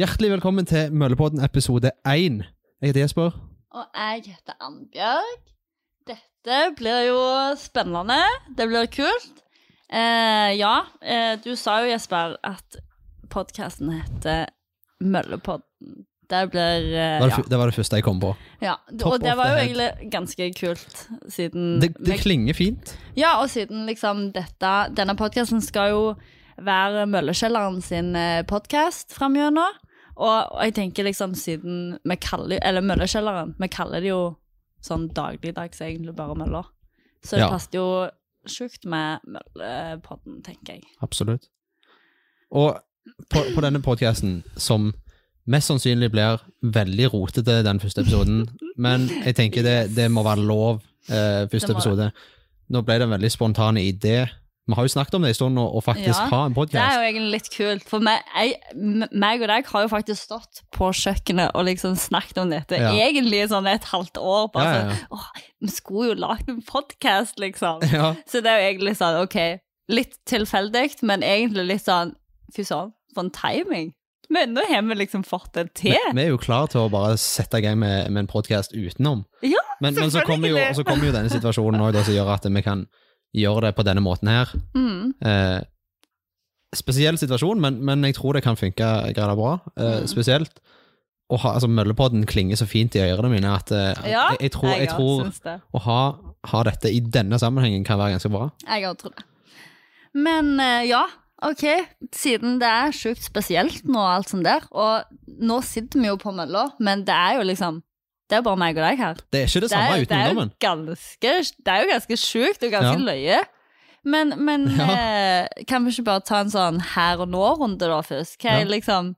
Hjertelig velkommen til Møllepodden episode 1. Jeg heter Jesper. Og jeg heter Annbjørg. Dette blir jo spennende. Det blir kult. Eh, ja, eh, du sa jo, Jesper, at podkasten heter Møllepodden. Det blir eh, Det var det, ja. det var det første jeg kom på. ja. Top Og det var jo head. egentlig ganske kult, siden Det, det klinger fint. Ja, og siden liksom dette Denne podkasten skal jo være Møllekjelleren sin podkast framgjennom. Og, og jeg tenker liksom siden vi kaller Eller Møllekjelleren, vi kaller det jo sånn dagligdags egentlig bare møller. Så det Ja. passer jo sjukt med Møllepodden, tenker jeg. Absolutt. Og på, på denne podcasten, som mest sannsynlig blir veldig rotete den første episoden, men jeg tenker det, det må være lov eh, første episode. Nå ble det en veldig spontan idé. Vi har jo snakket om det en stund, og, faktisk Ja, ha en Det er jo egentlig litt kult, for meg, jeg, meg og deg har jo faktisk stått på kjøkkenet og liksom snakket om dette Ja. egentlig sånn et halvt år. Bare Ja, ja, sånn, åh, vi skulle jo lagt en podkast, liksom. Så det er jo egentlig sånn, ok, litt tilfeldig, men egentlig litt sånn, fy sånn, for en timing. Men nå har vi liksom fått det til. vi, vi er jo klar til å bare sette i gang med, med en podcast utenom. Ja, Men, men så kommer jo, så kommer jo denne situasjonen da, som gjør at vi kan gjøre det på denne måten her. Mm, Eh, spesiell situasjon, men, men jeg tror det kan funke greit bra. Eh, Mm. Spesielt å ha, altså Møllepodden klinger så fint i ørene mine at eh, ja, jeg, jeg tror, jeg jeg tror å ha, ha dette i denne sammenhengen kan være ganske bra. Jeg òg tror det. Men eh, ja, ok, siden det er sjukt spesielt nå, alt sånt der, og nå sitter vi jo på mølla, men det er jo liksom Det er bare meg og deg her. Det er ikke det Det samme det uten ungdommen. ganske, det er jo ganske sjukt og ganske Ja. løye. Men, men Ja. eh, kan vi ikke bare ta en sånn her og nå-runde da først? Hva, Ja. liksom,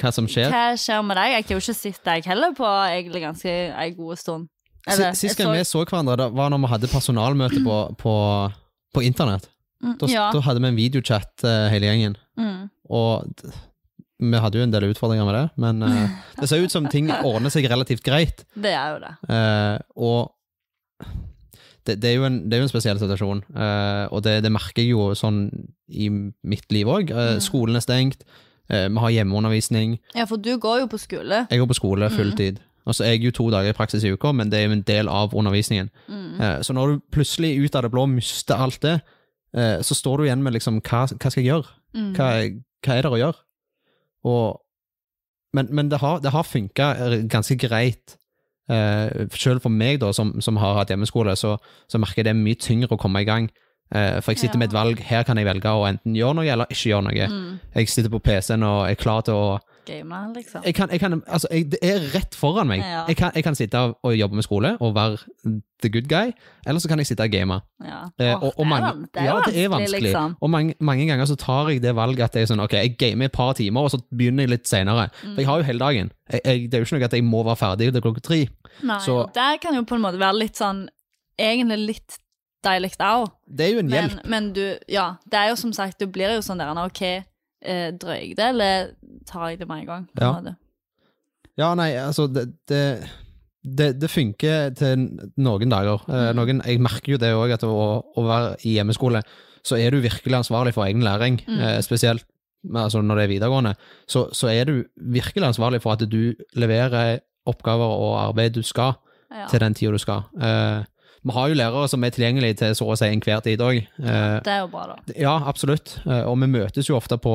Hva som skjer. hva skjer med deg? Jeg har jo ikke sett deg heller på egentlig ganske en god stund. Eller, Sist gang så- vi så hverandre, det var når vi hadde personalmøte på, på, på internett. Mm, Da, ja. da hadde vi en videochat eh, hele gjengen. Mm. Og vi hadde jo en del utfordringer med det, men uh, det ser ut som ting ordner seg relativt greit. Det er jo det. Uh, og det, det, er jo en, det er jo en spesiell situasjon, uh, og det, det merker jeg jo sånn i mitt liv òg. Mm. Skolen er stengt, vi har hjemmeundervisning, Ja, for du går jo på skole. jeg går på skole Mm. fulltid. Og så er jeg jo to dager i praksis i uka, men det er jo en del av undervisningen. Mm. Så når du plutselig ut av det blå mister alt det, så står du igjen med liksom hva, hva skal jeg gjøre? Mm. Hva, hva er det å gjøre? Og, men men det har, det har funka ganske greit. Uh, selv for meg, da, som, som har hatt hjemmeskole, så, så merker jeg det er mye tyngre å komme i gang. Eh, for jeg sitter Ja. med et valg. Her kan jeg velge å enten gjøre noe eller ikke gjøre noe. Mm. Jeg sitter på PC-en og er klar til å Game, liksom. jeg kan, jeg kan, altså, jeg, Det er rett foran meg. Ja. Jeg, kan, jeg kan sitte og jobbe med skole og være the good guy, eller så kan jeg sitte og game. Ja. Eh, og, og det, mange, det er ja, det er vanskelig. liksom. Og mange, mange ganger så tar jeg det valget at jeg sånn, okay, jeg gamer et par timer, og så begynner jeg litt senere. For jeg har jo hele dagen. Det er jo ikke noe at jeg må være ferdig til klokka tre. Nei, Så- der kan jo på en måte være litt sånn Egentlig litt deilig òg. Det er jo en Men, hjelp. men du, ja. Det er jo som sagt, du blir jo sånn der OK, eh, drøyer jeg det, eller tar jeg det med en gang? Ja. Ja, nei, altså, det, det, det, det funker til noen dager. Eh, Mm. noen, jeg merker jo det òg, at å, å være i hjemmeskole, så er du virkelig ansvarlig for egen læring. Mm. Eh, spesielt altså når det er videregående. Så, så er du virkelig ansvarlig for at du leverer oppgaver og arbeid du skal, Ja. til den tida du skal. Eh, vi har jo lærere som er tilgjengelige til så å si enhver tid òg. Eh, Det er jo bra, da. ja, absolutt. Eh, Og vi møtes jo ofte på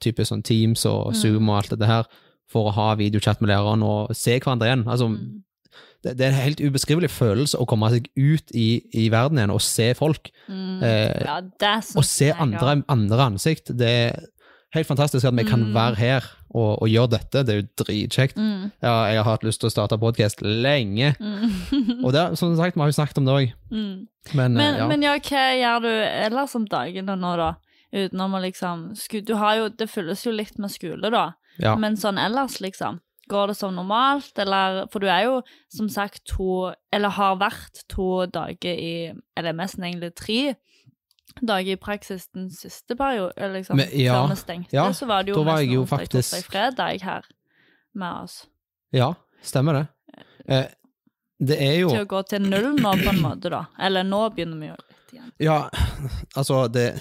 typisk sånn Teams og Mm. Zoom og alt dette her for å ha videochat med læreren og se hverandre igjen. Altså, Mm. det, det er en helt ubeskrivelig følelse å komme seg ut i, i verden igjen og se folk. Mm. Eh, Ja, og se andre, andre ansikt. Det er helt fantastisk at vi kan Mm. være her og, og gjøre dette. Det er jo dritkjekt. Mm. Ja, jeg har hatt lyst til å starte podkast lenge. Mm. Og det, som sagt, vi har jo snakket om det òg. mm. Men, Men, eh, ja. men ja, hva gjør du ellers om dagene nå, da? Utenom å liksom Du har jo Det fylles jo litt med skole, da. ja. Men sånn ellers, liksom? Går det som normalt, eller For du er jo som sagt to Eller har vært to dager i Eller mest egentlig tre dager i praksis den siste perioden, liksom. Men, ja, før vi stengte, ja, så var det jo da var jeg jo onsdag, faktisk- torsdag, fredag her med oss. ja, stemmer det. Eh, det er jo Til å gå til null nå, på en måte, da. Eller nå begynner vi jo litt igjen. Ja, altså det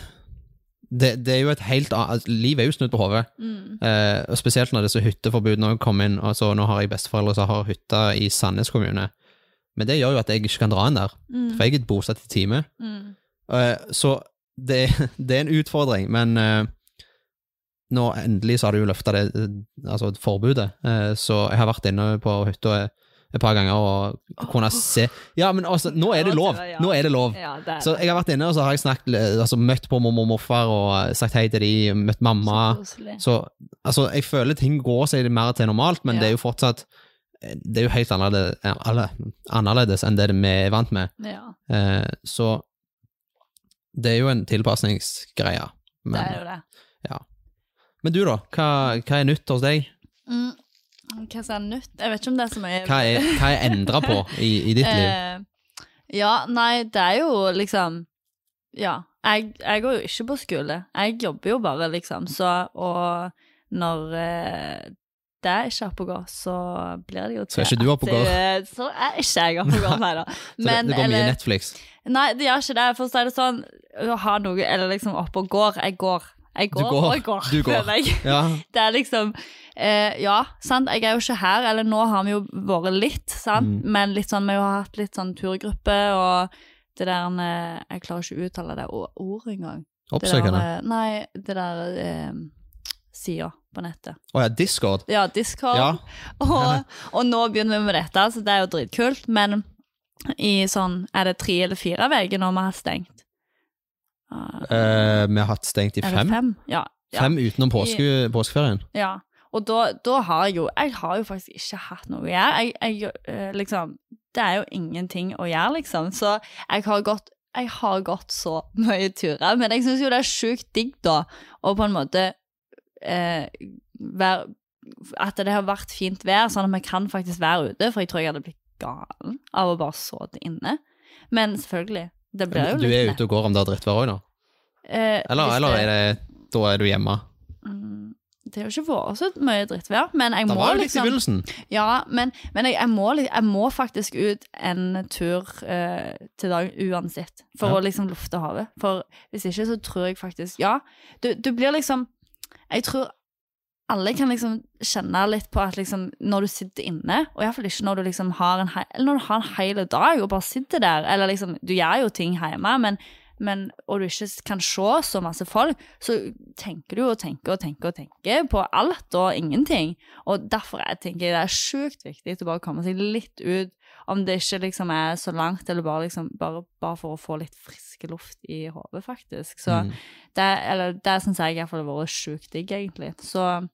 det, det er jo et helt annet Livet er jo snudd på hodet. Mm. Eh, spesielt når disse hytteforbudene kom inn. Altså, nå har jeg besteforeldre som har hytte i Sandnes kommune. Men det gjør jo at jeg ikke kan dra inn der, Mm. for jeg er bosatt i time. Mm. Eh, så det, det er en utfordring, men eh, nå endelig så har du jo løfta det, eh, altså forbudet. Så jeg har vært inne på hytta et par ganger og kunne se Ja, men altså, nå er det lov! Nå er det lov. Så jeg har vært inne og så har jeg snakket, altså, møtt på mormor og morfar og sagt hei til de, møtt mamma. Så altså, jeg føler ting går seg mer til normalt, men det er jo fortsatt Det er jo helt annerledes, annerledes enn det vi er vant med. Så det er jo en tilpasningsgreie. det er jo det. men du, da? Hva, hva er nytt hos deg? Mm. Hva som er nytt? Jeg vet ikke om det er så mye Hva er, hva er endra på i, i ditt liv? Eh, ja, nei, det er jo liksom Ja. Jeg, jeg går jo ikke på skole. Jeg jobber jo bare, liksom. Så Og når eh, det ikke er oppe og går, så blir det jo til Så er ikke du oppe og går? Så er ikke jeg oppe og går, nei da. Så det, det går mye Netflix. Nei, det gjør ikke det. For å si det sånn, å ha noe Eller liksom oppe og går. Jeg går. Jeg går, går. og jeg går. Du går. jeg. Ja, Det er liksom eh, Ja, sant, jeg er jo ikke her, eller nå har vi jo vært litt, sant, Mm. men litt sånn, vi har hatt litt sånn turgruppe, og det der eh, Jeg klarer ikke å uttale det ordet engang. Oppsøkende. eh, Nei, det der eh, sida på nettet. Å ja, Discord. Ja, Discord. Ja. Og, og nå begynner vi med dette, så det er jo dritkult, men i sånn Er det tre eller fire uker når vi har stengt? Uh, uh, vi har hatt stengt i fem. fem? Ja. ja. Fem utenom påske, påskeferien. Ja, og da, da har jeg jo Jeg har jo faktisk ikke hatt noe å gjøre. Jeg, jeg, eh, liksom, det er jo ingenting å gjøre, liksom. Så jeg har gått jeg har gått så mye turer, men jeg syns jo det er sjukt digg, da, å på en måte eh, være At det har vært fint vær, sånn at vi kan faktisk være ute, for jeg tror jeg hadde blitt galen av å bare sitte inne. Men selvfølgelig, det blir jo litt Du er ute og går om det er drittvær òg, da? Eh, Eller, eller det, er det Da er du hjemme? Mm, Det har jo ikke vært så mye drittvær, men jeg Det må var jo litt i liksom begynnelsen. Ja, men, men jeg, jeg, må, jeg må faktisk ut en tur eh, til dag uansett, for Ja. å liksom lufte havet. For hvis ikke, så tror jeg faktisk Ja, du, du blir liksom Jeg tror alle kan liksom kjenne litt på at liksom når du sitter inne, og iallfall ikke når du liksom har en, eller når du har en hel dag og bare sitter der, eller liksom Du gjør jo ting hjemme, men, men og du ikke kan se så masse folk, så tenker du og tenker og tenker og tenker på alt og ingenting. Og derfor jeg tenker jeg det er sjukt viktig å bare komme seg litt ut, om det ikke liksom er så langt, eller bare liksom bare, bare for å få litt frisk luft i hodet, faktisk. Så Mm. det, eller, det syns jeg iallfall har vært sjukt digg, egentlig. Så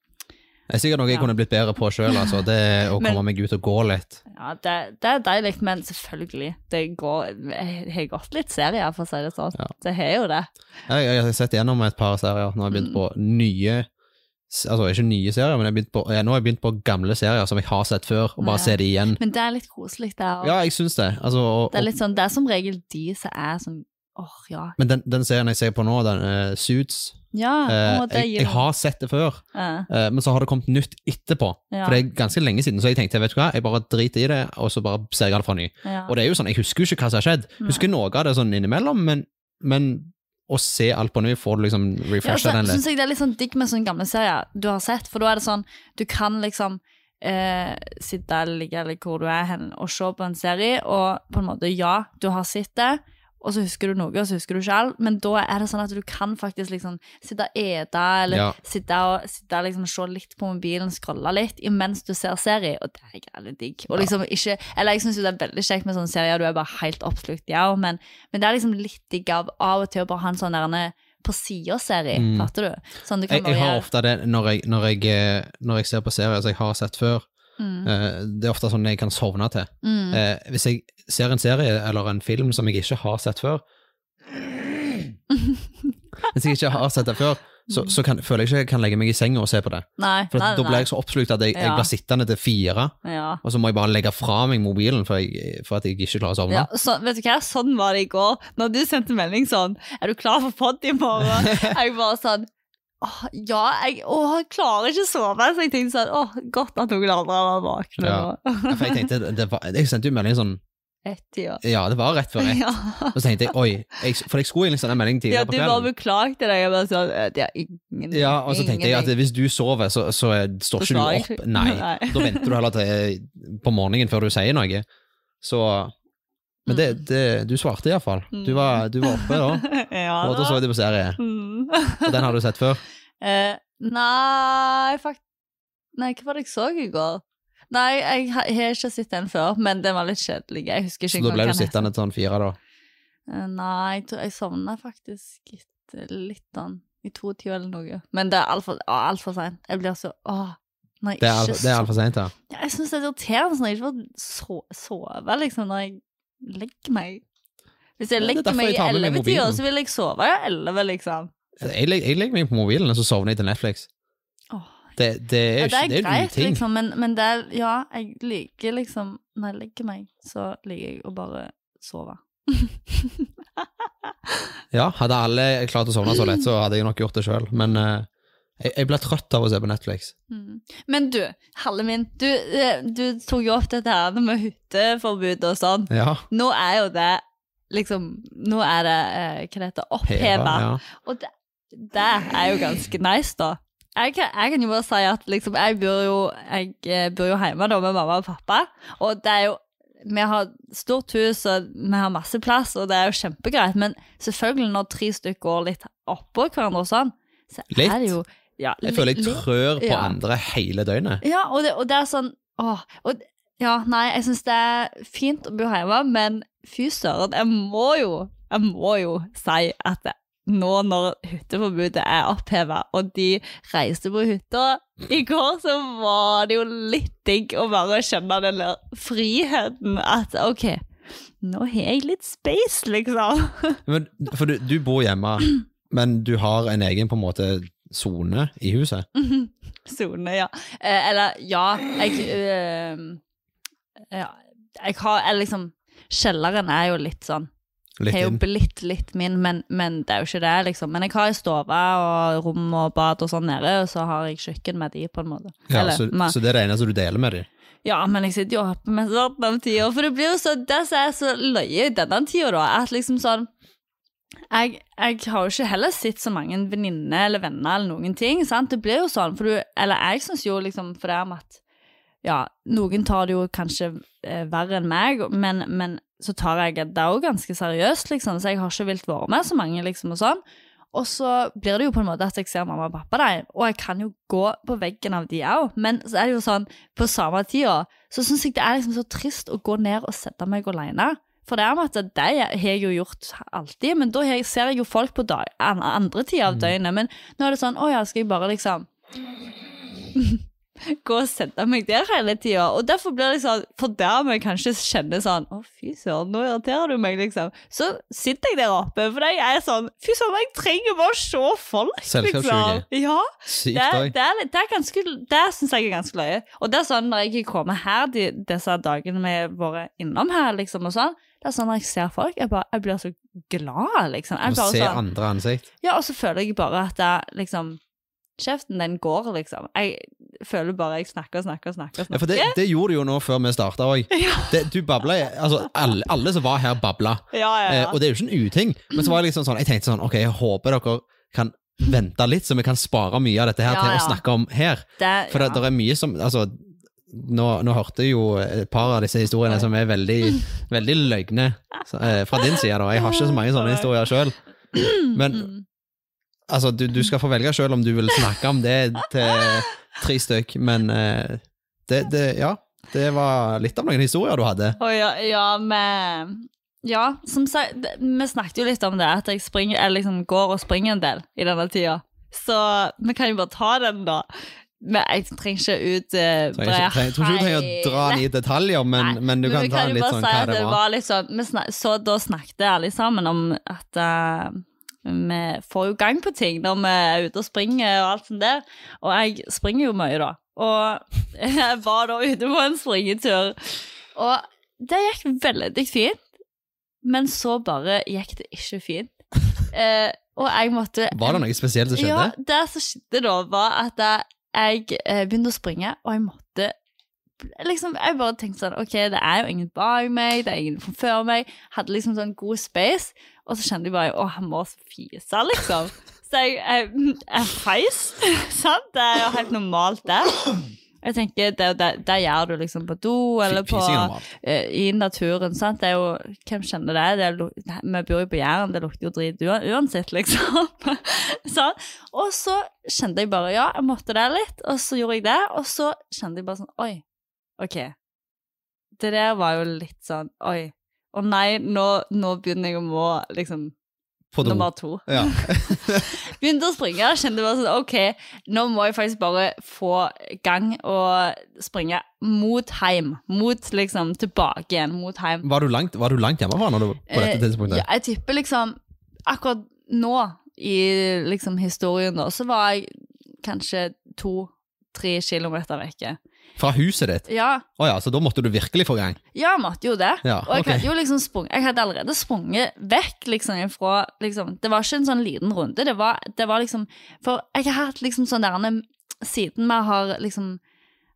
Det er sikkert noe jeg Ja. kunne blitt bedre på sjøl, altså. Det å Men- komme meg ut og gå litt. ja, det, det er deilig, men selvfølgelig, det går Jeg har gått litt serier, for å si det sånn. Ja. Det har jo det. Jeg, jeg har sett gjennom et par serier. Nå har jeg begynt Mm. på nye Altså ikke nye serier, men jeg på, ja, nå har jeg begynt på gamle serier som jeg har sett før, og bare Ja. se de igjen. Men det er litt koselig, det òg. Ja, jeg syns det. Altså, og, Det er litt sånn, det er som regel de som er sånn åh, ja. men den, den serien jeg ser på nå, den uh, Suits Ja, uh, det jeg, jeg har sett det før, uh. men så har det kommet nytt etterpå. Ja. For det er ganske lenge siden, så jeg tenkte vet du hva, jeg bare driter i det, og så bare ser jeg det fra ny. ja. Og det er jo sånn, jeg husker jo ikke hva som har skjedd. Husker noe av det sånn innimellom, men, men å se alt på ny, får du liksom Ja, refresha så den litt. Synes jeg det er litt sånn digg med sånne gamle serier du har sett, for da er det sånn Du kan liksom eh, sitte eller ligge eller hvor du er hen og se på en serie, og på en måte, ja, du har sett det, og så husker du noe, og så husker du ikke alt, men da er det sånn at du kan faktisk liksom sitte og ete, eller Ja. sitte og sitte liksom se litt på mobilen, scrolle litt, imens du ser serie, og det er jævlig digg. Og liksom ikke Eller jeg syns det er veldig kjekt med sånne serier, du er bare helt oppslukt, ja, men, men det er liksom litt digg av av og til å bare ha en sånn der på sida-serie, Mm. fatter du? Sånn du Jeg, jeg har ofte det når jeg, når, jeg, eh, når jeg ser på serier som jeg har sett før. Mm. eh, Det er ofte sånn jeg kan sovne til. Mm. Eh, hvis jeg ser en serie eller en film som jeg ikke har sett før Hvis jeg ikke har sett det før, så, så kan, føler jeg ikke jeg kan legge meg i senga og se på det. Nei, For nei, Da blir jeg så oppslukt at jeg, jeg blir sittende til fire, Ja. og så må jeg bare legge fra meg mobilen for, jeg, for at jeg ikke klarer å sovne. Ja, så, vet du hva, sånn var det i går. Når du sendte melding sånn 'Er du klar for pod i morgen?' Jeg bare sånn Åh, ja, jeg, åh, jeg klarer ikke å sove. Så jeg tenkte sånn Åh, godt at noen andre var våkne Ja. nå. Ja, For jeg tenkte, det var, jeg sendte jo melding sånn ett-tida. Ja, det var rett før ett. Ja. Og så tenkte jeg oi, jeg, for jeg skulle egentlig sende en melding ja, tidligere du på bare kvelden. beklagte deg. Jeg bare sånn «Øh, Det er ingen Ja, og så tenkte jeg at hvis du sover, så, så står ikke du opp. Nei, Nei. da venter du heller til på morgenen før du sier noe. Så Men det, det Du svarte iallfall. Du, var- du var oppe da. ja, Og da så det på serie. Mm. Og den har du sett før. Eh, nei, fakt... Nei, hva var det jeg så i går? Nei, jeg har ikke sett den før, men den var litt kjedelig. Jeg husker Så da ble du sittende til sånn fire, da. Eh, Nei, jeg, tror jeg sovna faktisk etter litt sånn i to-tida eller noe. Men det er altfor alt seint. Jeg blir så åh. Når jeg Det er, ikke alt- altfor seint, ja. Ja, jeg syns det er irriterende når jeg ikke får sove, liksom, når jeg legger meg. Hvis jeg er legger meg i ellevetida, så vil jeg sove elleve, liksom. Jeg, legger, jeg legger meg på mobilen, og så sovner jeg til Netflix. Oh. Det, det er Ja, det er ikke greit, liksom, men, men det er Ja, jeg liker liksom Når jeg legger meg, så liker jeg å bare sove. Ja, hadde alle klart å sovne så lett, så hadde jeg nok gjort det sjøl. Men uh, jeg, jeg blir trøtt av å se på Netflix. Mm. Men du, Halle min, du, eh, du tok jo opp dette her med hytteforbud og sånn. Ja. Nå er jo det liksom Nå er det eh, hva det heter, oppheva. Ja. Og det, det er jo ganske nice, da. Jeg kan, jeg kan jo bare si at liksom, jeg bor jo, jeg eh, bor jo hjemme da med mamma og pappa, og det er jo vi har stort hus, og vi har masse plass, og det er jo kjempegreit, men selvfølgelig når tre stykker går litt oppå hverandre og sånn, så Litt? er det jo ja, Jeg føler jeg trør på ja. andre hele døgnet. Ja, og det, og det er sånn åh, og, Ja, nei, jeg syns det er fint å bo hjemme, men fy søren, jeg må jo Jeg må jo si at det, nå når hytteforbudet er oppheva, og de reiste på hytta I går så var det jo litt digg å bare kjenne den der friheten at OK, nå har jeg litt space, liksom. Men, for du, du bor hjemme, men du har en egen på en måte sone i huset. Sone, ja. Eh, eller ja, jeg eh, Ja, jeg har eller liksom Kjelleren er jo litt sånn Litt har jo blitt litt min, men, men det er jo ikke det, liksom. Men jeg har ei stove og rom og bad og sånn nede, og så har jeg kjøkken med de, på en måte. Ja, Eller, så, med- så det er det eneste du deler med de? ja, men jeg sitter jo oppe med sånn av tida, for det blir jo så Det som er så løye i denne tida, da, at liksom sånn jeg, jeg har jo ikke heller sett så mange venninner eller venner eller noen ting. sant? Det blir jo sånn, for du Eller jeg syns jo liksom for det om at Ja, noen tar det jo kanskje eh, verre enn meg, men, men så tar jeg det òg ganske seriøst, liksom, så jeg har ikke vilt være med så mange, liksom, og sånn. Og så blir det jo på en måte at jeg ser mamma og pappa der, og jeg kan jo gå på veggen av de òg, men så er det jo sånn, på samme tida, så syns jeg det er liksom så trist å gå ned og sette meg alene. For det er med at det har jeg jo gjort alltid, men da ser jeg jo folk på dag, andre tider av døgnet. Men nå er det sånn, å ja, skal jeg bare liksom gå og sende meg der hele tida. Og derfor blir det sånn, for der vi kanskje kjenner sånn Å, fy søren, nå irriterer du meg, liksom. Så sitter jeg der oppe, for jeg er sånn Fy søren, jeg trenger bare å se folk, liksom. Ja. Sykt Det, òg. det, litt- det, er ganske, det syns jeg er ganske løye. Og det er sånn når jeg kommer her de, disse dagene vi har vært innom her, liksom, og sånn, det er sånn når jeg ser folk, jeg, bare, jeg blir så glad, liksom. Jeg bare se sånn, andre ansikt. ja, og så føler jeg bare at det, liksom Kjeften den går, liksom. Jeg føler bare jeg snakker og snakker og snakker. og Ja, for det, det gjorde du jo nå før vi starta òg. Du babla Altså, alle, alle som var her, babla. Ja, ja, Eh, og det er jo ikke en uting. Men så var jeg liksom sånn, jeg tenkte sånn Ok, jeg håper dere kan vente litt, så vi kan spare mye av dette her Ja, til ja. å snakke om her. Det- For det, ja. det er mye som Altså, nå, nå hørte jeg jo et par av disse historiene som er veldig, veldig løgne eh, fra din side, da. Jeg har ikke så mange sånne historier sjøl. Men Mm. Altså, du, du skal få velge sjøl om du vil snakke om det til tre stykk, men eh, det, det Ja. Det var litt av noen historier du hadde. Å ja, ja, men Ja, som sagt, det- vi snakket jo litt om det, at jeg springer, eller liksom går og springer en del i denne tida. Så vi kan jo bare ta den, da. Men jeg trenger ikke ut Så jeg, tror ikke du trenger å dra den i detaljer, men, Nei, men du kan vi ta jo litt bare sånn si hva at det var. litt sånn, vi snak, så da snakket alle sammen om at eh, vi får jo gang på ting når vi er ute og springer og alt sånt der. Og jeg springer jo mye, da. Og jeg var da ute på en springetur, og det gikk veldig fint. Men så bare gikk det ikke fint. Eh, og jeg måtte Var det noe spesielt som skjedde? ja, det som skjedde da, var at jeg eh, begynte å springe, og jeg måtte liksom, jeg bare tenkte sånn Ok, det er jo ingen bak meg, det er ingen før meg. Hadde liksom sånn god space. Og så kjente jeg bare Å, han må fise, liksom. Så jeg, jeg, jeg feis. Sant? Det er jo helt normalt, det. Jeg tenker, det, det, det gjør du liksom på do eller på, eh, i naturen. sant? Det er jo, Hvem kjenner det? det er, vi bor jo på Jæren, det lukter jo drit uansett, liksom. sånn. Og så kjente jeg bare ja, jeg måtte det litt, og så gjorde jeg det. Og så kjente jeg bare sånn Oi, OK. Det der var jo litt sånn Oi. Å nei, nå, nå begynner jeg å må liksom. Nummer to. Ja. Begynte å springe, kjente bare sånn OK, nå må jeg faktisk bare få gang og springe mot heim. Mot liksom tilbake igjen, mot heim. Var, du langt, var du langt hjemmefra du, på dette Eh, tidspunktet? Ja, jeg tipper liksom Akkurat nå i liksom historien da, så var jeg kanskje to-tre kilometer vekke. Fra huset ditt? Ja, Oh ja, så da måtte du virkelig få gang? ja, jeg måtte jo det. Ja, Og jeg hadde jo liksom sprung, Jeg hadde allerede sprunget vekk liksom ifra liksom, Det var ikke en sånn liten runde. Det var, det var liksom For jeg har hatt liksom sånn der Siden vi har liksom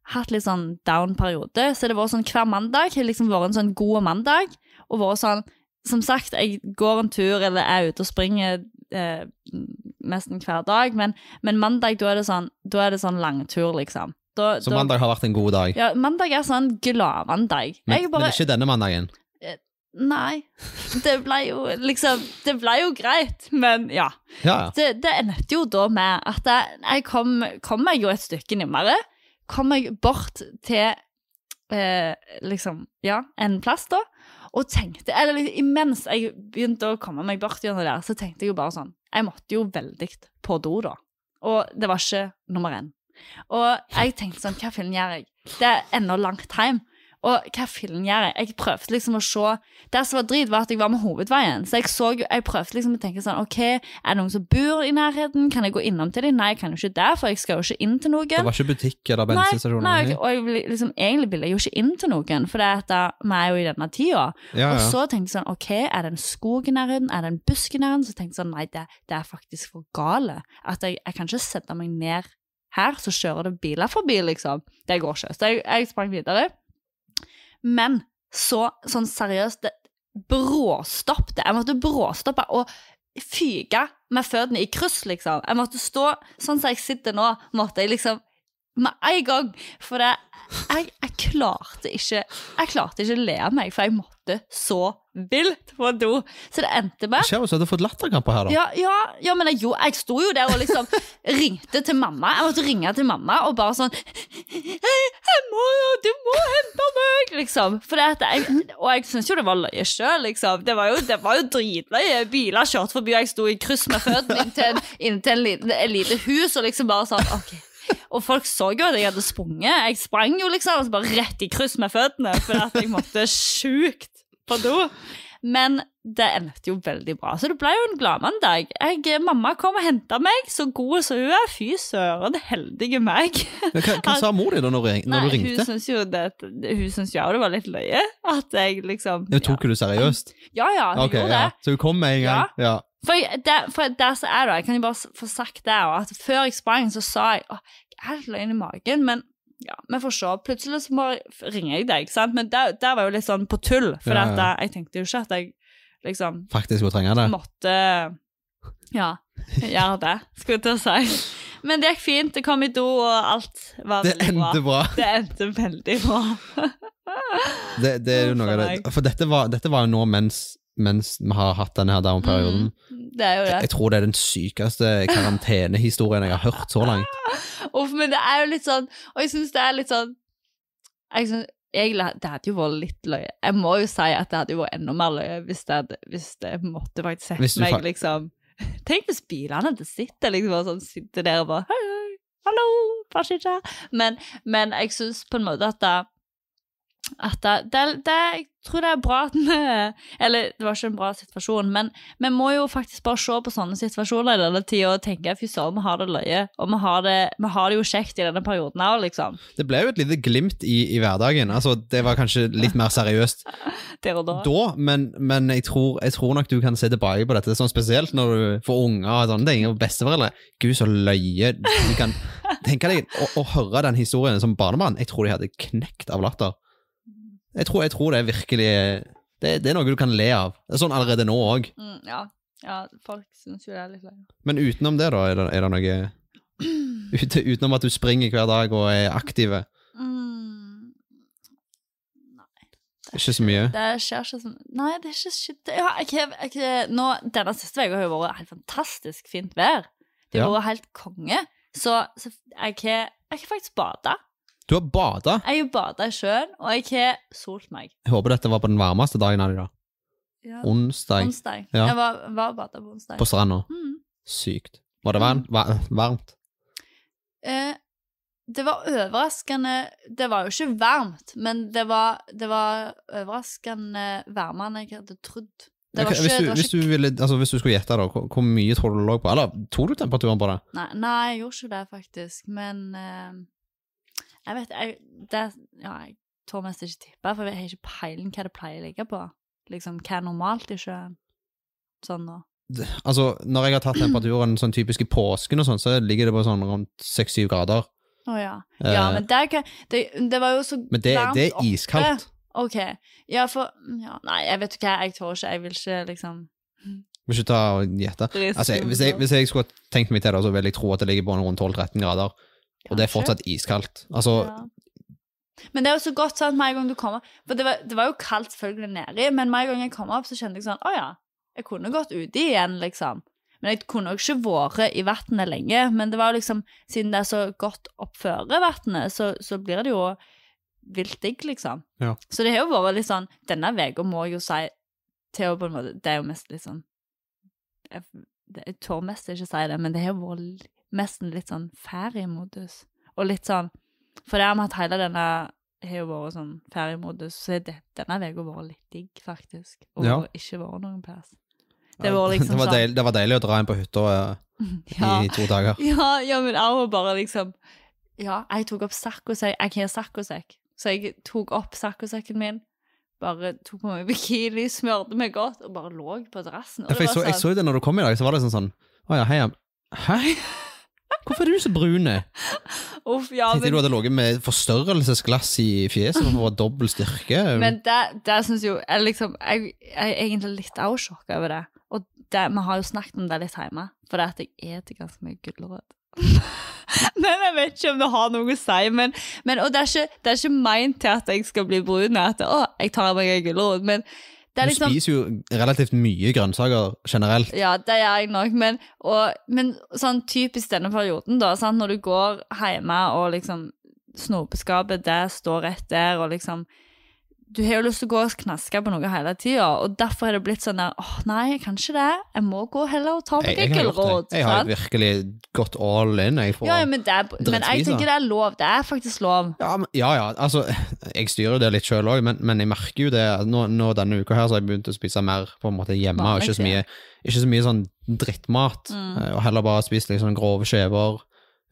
hatt litt sånn down-periode, så det var sånn hver mandag har liksom vært en sånn god mandag. Og vært sånn Som sagt, jeg går en tur eller er ute og springer eh, nesten hver dag, men, men mandag, da er det sånn, da er det sånn langtur, liksom. Da, Så da- mandag har vært en god dag? Ja, mandag er sånn gladmandag. Men, bare men ikke denne mandagen? Nei. Det ble jo liksom Det ble jo greit, men ja. Ja, ja. Det, det endte jo da med at jeg, jeg kom, kom meg jo et stykke nærmere. Kom jeg bort til eh, liksom Ja, en plass, da. Og tenkte Eller liksom, imens jeg begynte å komme meg bort gjennom der, så tenkte jeg jo bare sånn Jeg måtte jo veldig på do, da. Og det var ikke nummer én. Og jeg tenkte sånn Hva fillen gjør jeg? Det er ennå langt hjem. Og hva fillen gjør jeg? Jeg prøvde liksom å se Det som var drit, var at jeg var med hovedveien. Så jeg, så, jeg prøvde liksom å tenke sånn OK, er det noen som bor i nærheten? Kan jeg gå innom til dem? Nei, jeg kan jo ikke det, for jeg skal jo ikke inn til noen. Det var ikke butikk eller Nei, bensinstasjon? nei, eller og- jeg, liksom, egentlig ville jeg jo ikke inn til noen, for da- vi er jo i denne tida. Ja, Ja, Og så tenkte jeg sånn, ok, er det en skog i nærheten, er det en busk i nærheten? Så tenkte jeg sånn, nei, det, det er faktisk for gale. At jeg, jeg kan ikke sette meg ned her, så kjører det biler forbi, liksom. Det går ikke. Så jeg, jeg sprang videre. Men så, sånn seriøst, det bråstoppet. Jeg måtte bråstoppe og fyke med føttene i kryss, liksom. Jeg måtte stå sånn som jeg sitter nå, måtte jeg liksom med en gang. For det, jeg, jeg klarte ikke Jeg klarte ikke å le av meg, for jeg måtte så vilt på do. Så det endte med Skjer så at du har fått latterkramper her, da. ja, ja, ja, men jeg, jo, jeg sto jo der og liksom ringte til mamma. Jeg måtte ringe til mamma og bare sånn Hei, jeg må, du må hente meg, liksom. For det at jeg, og jeg syns jo det var løye sjøl, liksom. Det var jo, det var jo dritløye. Biler kjørte forbi, og jeg sto i kryss med føttene inntil inntil en liten, lite hus, og liksom bare sånn OK. Og folk så jo at jeg hadde sprunget. Jeg sprang jo liksom altså bare rett i kryss med føttene, for at jeg måtte sjukt på do. Men det endte jo veldig bra, så det ble jo en gladmandag. Jeg- Mamma kom og henta meg, så god som hun er. Fy søren, heldige meg. Men Hva, hva sa mor di da når, du Nei, du hun ringte? jo det Hun synes jo det var litt løye. At jeg liksom Ja, Tok du det seriøst? Ja ja, hun okay, gjorde ja. det. Så hun kom med en gang? Ja. For, jeg- der, for der så er det, jeg kan jo bare få sagt det, at før jeg sprang, så sa jeg åh, jeg er litt løgn i magen, men ja, vi får se. Plutselig så ringer jeg deg, sant? Men der, der var jo litt sånn på tull, for Ja, at jeg tenkte jo ikke at jeg liksom Faktisk skulle trenge det? måtte ja, gjøre det, skulle jeg til å si. Men det gikk fint, det kom i do, og alt var Det veldig bra. bra. Det endte veldig bra. Det, det er jo noe av det. For dette var, dette var jo nå mens, mens vi har hatt denne her down-perioden. Mm, det er jo det. Jeg tror det er den sykeste karantenehistorien jeg har hørt så langt. Uff, men det er jo litt sånn Og jeg syns det er litt sånn Jeg synes jeg, Det hadde jo vært litt løye. Jeg må jo si at det hadde jo vært enda mer løye hvis det, hadde, hvis det måtte faktisk sett meg, liksom Tenk hvis bilene hadde sittet liksom bare sånn Sitter der og bare Hei, hei, hallo, hva skjer? Men, men jeg syns på en måte at det, at det, det, jeg tror det er bra at vi Eller det var ikke en bra situasjon, men vi må jo faktisk bare se på sånne situasjoner i denne tida og tenke fy søren, vi har det løye. Og vi har det, vi har det jo kjekt i denne perioden òg, liksom. Det ble jo et lite glimt i, i hverdagen. Altså, det var kanskje litt mer seriøst Der og da. da, men, men jeg, tror, jeg tror nok du kan se tilbake på dette sånn spesielt når du får unger og sånne ting, og besteforeldre. Gud, så løye du kan Tenk deg å, å høre den historien som barnebarn. Jeg tror de hadde knekt av latter. Jeg tror, jeg tror det er virkelig det, det er noe du kan le av. Det er sånn allerede nå òg. Mm, ja. ja, folk syns jo det er litt løye. Men utenom det, da, er det, er det noe ute, Utenom at du springer hver dag og er aktive? Mm, Ikke så mye? det skjer ikke sånn Nei, det er ikke shit. Ja, jeg, jeg, jeg, nå, denne siste uka har jo vært helt fantastisk fint vær. Det har Ja. vært helt konge. Så, så jeg har faktisk bada. Du har bada? Jeg har bada i sjøen, og jeg har solt meg. Jeg håper dette var på den varmeste dagen av de da. Ja. Onsdag Onsdag. Ja. Jeg var, var bada på onsdag. på stranda. Mm. Sykt. Var det varmt? Va- varmt? Eh, det var overraskende Det var jo ikke varmt, men det var, det var overraskende varmere enn jeg hadde trodd. Ikke, hvis, du, hvis, du ville, altså, hvis du skulle gjette, da, hvor, hvor mye tror du det lå på? Eller tok du temperaturen på det? Nei, nei, jeg gjorde ikke det, faktisk. Men eh, jeg vet jeg, det, ja, jeg tør mest ikke tippe, for jeg har ikke peiling hva det pleier å ligge på. Liksom, Hva er normalt i sjøen? Sånn nå. Altså, Når jeg har tatt temperaturen sånn typisk i påsken, og sånn, så ligger det på sånn rundt 6-7 grader. Å ja. Ja, Eh, men det, er, det, det var jo så Men det, Men det er oppe. iskaldt. Ok. Ja, for ja, Nei, jeg vet ikke jeg tør ikke. Jeg vil ikke liksom Vil ikke ta og gjette. Altså, hvis, jeg, hvis jeg skulle tenkt meg til det, så vil jeg tro at det ligger på rundt 12-13 grader. Og det er fortsatt iskaldt. Altså, Ja. Men det er jo så godt sant, med en gang du kommer For det var, det var jo kaldt selvfølgelig nedi, men med en gang jeg kom opp, så kjente jeg sånn Å ja, jeg kunne gått uti igjen, liksom. Men jeg kunne jo ikke vært i vannet lenge. Men det var jo liksom Siden det er så godt oppføre vannet, så, så blir det jo vilt digg, liksom. Ja. Så det har jo vært litt sånn Denne uka må jeg jo si til å på en måte Det er jo mest litt sånn Jeg, det- jeg tør mest ikke si det, men det har jo vært nesten litt sånn feriemodus. Og litt sånn For det har vi hatt hele denne har jo vært sånn feriemodus, så det- denne uka vært litt digg, faktisk. Og Ja. ikke vært noen plass. Det var liksom det, var sånn deilig, det var deilig å dra inn på hytta eh, Ja, i to dager. ja, ja men også bare liksom Ja, jeg tok opp saccosekk. Jeg har saccosekk, så jeg tok opp saccosekken min. Bare tok på meg bikini, smørte meg godt og bare lå på terrassen. Og Ja, jeg, så, jeg sånn, så det når du kom i dag, så var det sånn sånn Å ja, hei. Hei? Hvorfor er du så brun? Uff, ja, Tenkte men, du hadde ligget med forstørrelsesglass i fjeset for å få dobbel styrke? men det, det synes jo jeg, liksom, jeg, jeg er egentlig litt avsjokka over det. Og det, vi har jo snakket om det litt hjemme, for det at jeg eter ganske mye gulrot. men jeg vet ikke om det har noe å si. Men, men, og det er, ikke, det er ikke meint til at jeg skal bli brun. At å, jeg tar meg en gulrot. Men det er du liksom spiser jo relativt mye grønnsaker generelt. Ja, det gjør jeg nok, men, og, men sånn typisk denne perioden, da, sant? når du går hjemme og liksom Snopeskapet, det står rett der, og liksom Du har jo lyst til å gå og knaske på noe hele tida, og derfor er det blitt sånn der åh, nei, jeg kan ikke det. Jeg må gå heller og ta Jeg, meg gulrot. jeg har virkelig gått all in. Jeg, Ja, ja, men, det men jeg tenker det er lov. Det er faktisk lov. Ja, men, ja, ja, altså Jeg styrer det litt sjøl òg, men, men jeg merker jo det nå, nå denne uka her så har jeg begynt å spise mer på en måte hjemme, og ikke så mye, ikke så mye sånn drittmat. Mm. eh, Og heller bare spist sånn grove skjever,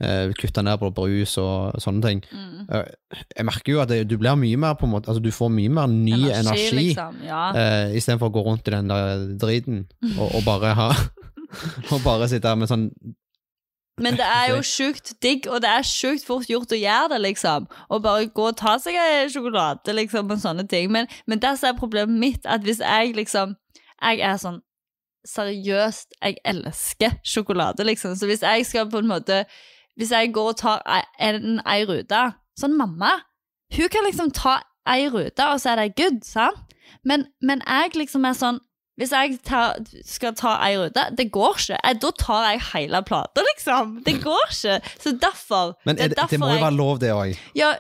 eh, kutte ned på brus og sånne ting. Mm. Uh, Jeg merker jo at det, du blir mye mer på en måte Altså du får mye mer ny energi, liksom. Ja. uh, istedenfor å gå rundt i den der driten og, og bare ha Og bare sitte her med sånn Men det er jo sjukt digg, og det er sjukt fort gjort å gjøre det, liksom. Å bare gå og ta seg en sjokolade, liksom, og sånne ting. Men, men det som er problemet mitt, at hvis jeg liksom Jeg er sånn Seriøst, jeg elsker sjokolade, liksom. Så hvis jeg skal på en måte Hvis jeg går og tar en ei rute Sånn mamma, hun kan liksom ta ei rute, og så er det good, sant? Men, men jeg liksom er sånn hvis jeg tar, skal ta ei rute, det går ikke. Jeg, da tar jeg hele plata, liksom. Det går ikke. Så derfor Men er det, det må jo være lov, det òg. ja,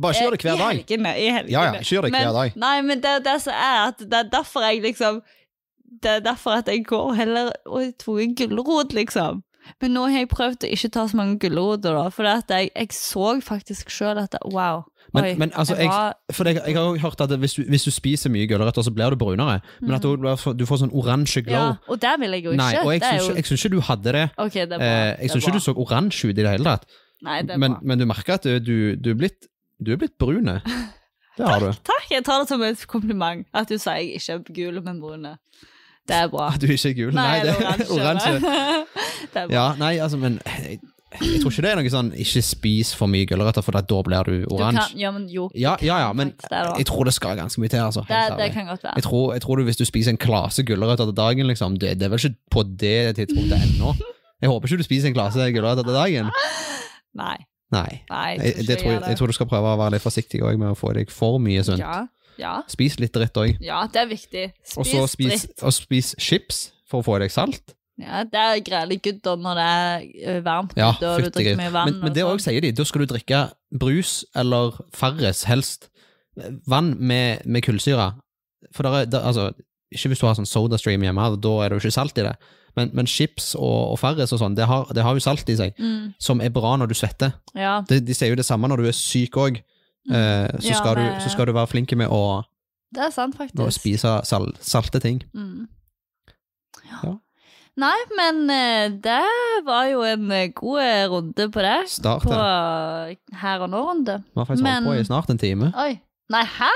Bare ikke gjør det hver I dag. helgene. I helgene. Ja, ja, ikke gjør det hver dag. Nei, men det det som er at det er derfor jeg liksom Det er derfor at jeg går heller og tok en gulrot, liksom. Men nå har jeg prøvd å ikke ta så mange gulroter, da, for jeg, jeg så faktisk sjøl at wow. Men, oi, men altså, jeg, var, jeg, jeg har hørt at hvis du, hvis du spiser mye gulrøtter, så blir du brunere. Men at du, du får sånn oransje glow. Mhm. ja, og det vil jeg jo ikke. Nei, og jeg syns jo, ikke, ikke du hadde det. Okay, det. Eh, jeg syns ikke du så oransje ut i det hele tatt. Nei, det Men, men du merker at du, du, er blitt, du er blitt brune. Det har du. Takk, jeg tar det som et kompliment at du sier jeg ikke er gul, men brune. Det er bra. Du er ikke gul. Nei, det er oransje. det er bra. Ja, nei, altså, men jeg, jeg tror ikke det er noe sånn ikke spis for mye gulrøtter, for da blir du oransje. ja, men jo. Ja, ja, ja, men jeg tror det skal ganske mye til, altså. det, det kan godt være. Jeg tror, jeg tror du, hvis du spiser en klase gulrøtter til dagen, liksom, det, det er vel ikke på det tidspunktet ennå. Jeg håper ikke du spiser en klase gulrøtter til dagen. Nei. Nei. nei Jeg, det tror, jeg, tror du skal prøve å være litt forsiktig med å få i deg for mye sunt. Ja, ja, Spis litt dritt òg. ja, det er viktig. Og så Spis spis, dritt. og spis chips for å få i deg salt. Ja, det er greit good når det er varmt Ja, ute og du drikker mye vann. Men, men det sånn. òg sier de. Da skal du drikke brus eller Farris, helst. Vann med, med kullsyre. For der er, der, altså, ikke hvis du har sånn sodastream hjemme, da er det jo ikke salt i det. Men, men chips og, og Farris og sånn, det har, det har jo salt i seg, mm, som er bra når du svetter. Ja, De, de sier jo det samme når du er syk òg. Eh, så, Mm. Ja, skal du, så skal du være flink med å, det er sant, faktisk. å spise sal, salte ting. Mm. Ja. Ja. Nei, men eh, det var jo en eh, god runde på det. Start På her og nå-runde. Vi har faktisk holdt på i snart en time. Oi. Nei, hæ?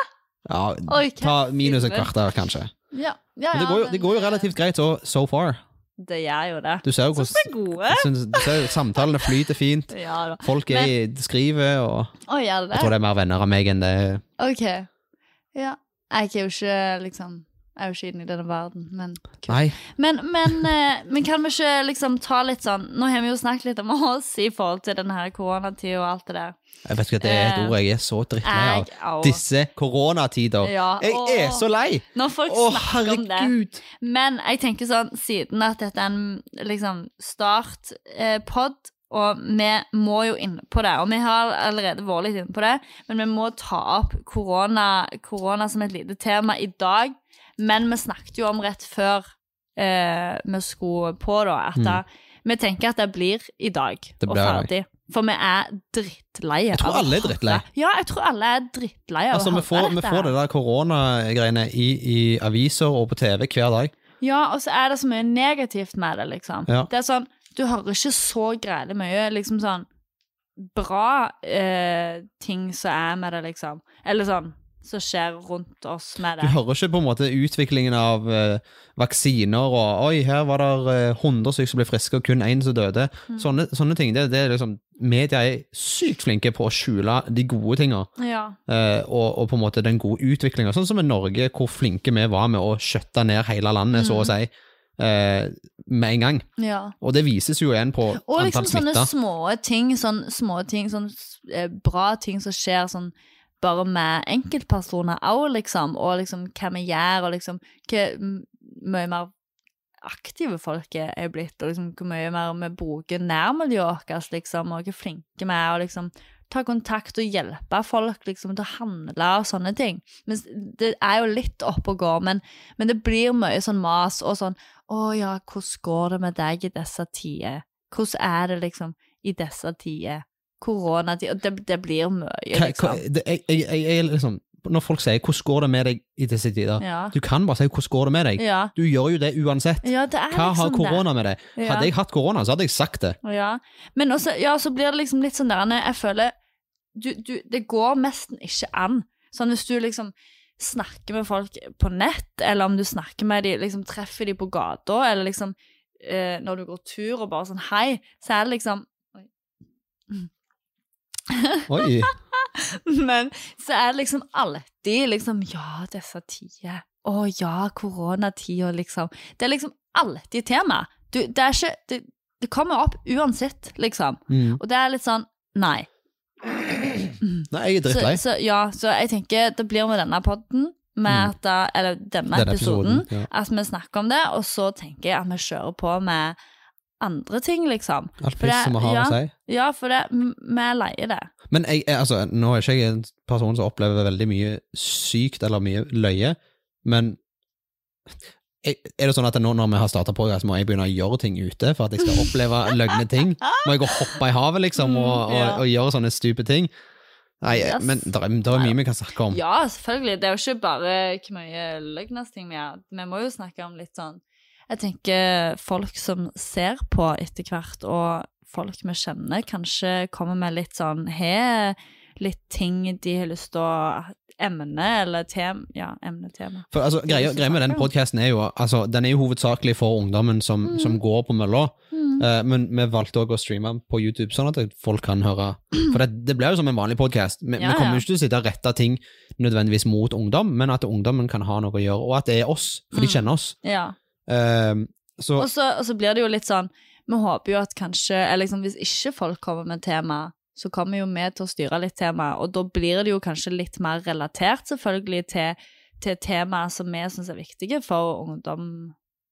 Ja, Oi, ta minus et kvarter, kanskje. Ja, ja, Men det går jo, men, det går jo relativt greit så so far. Det gjør jo det. Du ser jo hvordan Samtalene flyter fint. Ja. Folk er, i- skriver, og Å, jeg tror det? er mer venner av meg enn det Ok. Ja. Jeg er jo ikke liksom er jo ikke inne i denne verden, men. Nei, Men, men, eh, men kan vi ikke liksom ta litt sånn Nå har vi jo snakket litt om oss i forhold til denne her koronatida og alt det der. jeg vet ikke at det er et Eh, ord jeg er så drittlei av. Disse koronatider. Ja, Jeg er så lei! Når folk Å, snakker om det. herregud! Men jeg tenker sånn, siden at dette er en liksom startpod, og vi må jo inn på det, og vi har allerede vært litt inne på det, men vi må ta opp korona, korona som et lite tema i dag. Men vi snakket jo om rett før eh, vi skulle på, da, at Mm. da, vi tenker at det blir i dag Det og blir i dag. ferdig. For vi er drittleie. Jeg tror av å alle er drittleie. Ja, jeg tror alle er drittleie av Altså, å vi får, vi dette får det der koronagreiene i, i aviser og på TV hver dag. Ja, og så er det så mye negativt med det, liksom. Ja. Det er sånn, du hører ikke så greielig mye, liksom sånn, bra eh, ting som er med det, liksom. Eller sånn, som skjer rundt oss med det. Du hører ikke på en måte utviklingen av uh, vaksiner og Oi, her var det uh, 100 stykker som ble friske, og kun én som døde. Mm. Sånne, sånne ting. Det, det er liksom Media er sykt flinke på å skjule de gode tinga. Ja, uh, og, og på en måte den gode utviklinga. Sånn som i Norge, hvor flinke vi var med å skjøtte ned hele landet, så å Mm. si, eh, med en gang. ja. Og det vises jo igjen på Og liksom antall sånne smitta. små ting, sånn små ting, sånn eh, bra ting som skjer sånn bare med enkeltpersoner òg, liksom, og liksom hva vi gjør, og liksom hvor mye mer aktive folk er blitt, og liksom hvor mye mer vi bruker nærmiljøet vårt, liksom, og hvor flinke vi er, og liksom ta kontakt og hjelpe folk liksom til å handle og sånne ting. Men det er jo litt opp og går, men, men det blir mye sånn mas og sånn å ja, hvordan går det med deg i disse tider? Hvordan er det liksom i disse tider? Koronatid Og det, det blir mye, liksom. hva- det- jeg- jeg- jeg- liksom, Når folk sier 'hvordan går det med deg i disse tider', Ja. du kan bare si 'hvordan går det med deg'. Ja. Du gjør jo det uansett. ja, det Hva har liksom korona med det? Hadde jeg hatt korona, så hadde jeg sagt det. Men også, ja, så blir det liksom litt sånn der Jeg føler du, du, Det går nesten ikke an. Sånn hvis du liksom snakker med folk på nett, eller om du snakker med dem, liksom treffer dem på gata, eller liksom eh, når du går tur og bare sånn hei, så er det liksom Oi. Men så er det liksom alltid liksom Ja, disse tider. Å ja, koronatida, liksom. Det er liksom alltid tema. Du, det er ikke det, det kommer opp uansett, liksom. Mm. Og det er litt sånn Nei. Nei, jeg er Så, drittlei. så ja, så jeg tenker det blir med denne podden, med at da, eller denne, Denne episoden, episoden. Ja. at vi snakker om det, og så tenker jeg at vi kjører på med andre ting, liksom. Alt piss som vi har ja. å si. Ja, for det, vi er leie det. Men jeg, altså, nå er ikke jeg en person som opplever veldig mye sykt eller mye løye, men jeg, Er det sånn at nå når vi har starta podkast, må jeg begynne å gjøre ting ute for at jeg skal oppleve løgne ting? Må jeg gå og hoppe i havet, liksom, og, og, Mm, ja. og gjøre sånne stupe ting? Nei, Yes. men det er, det er mye vi kan snakke om. Ja, selvfølgelig. Det er jo ikke bare hvor mye løgnesting vi har. Vi må jo snakke om litt sånn Jeg tenker folk som ser på etter hvert, og folk vi kjenner, kanskje kommer med litt sånn Har litt ting de har lyst til å Emne eller tem... Ja, emne, tema. For altså, greia, greia med den podkasten er jo altså, Den er jo hovedsakelig for ungdommen som, Mm. som går på mølla, Mm. Uh, men vi valgte også å streame på YouTube, sånn at folk kan høre. For det, det blir jo som en vanlig podkast. Vi, Ja, vi kommer ja. jo ikke til å sitte og rette ting nødvendigvis mot ungdom, men at ungdommen kan ha noe å gjøre, og at det er oss, for de Mm. kjenner oss. Ja. Eh, så Og så, og så blir det jo litt sånn Vi håper jo at kanskje eller liksom, Hvis ikke folk kommer med tema, så kommer jo vi til å styre litt tema, og da blir det jo kanskje litt mer relatert, selvfølgelig, til, til temaer som vi syns er viktige for ungdom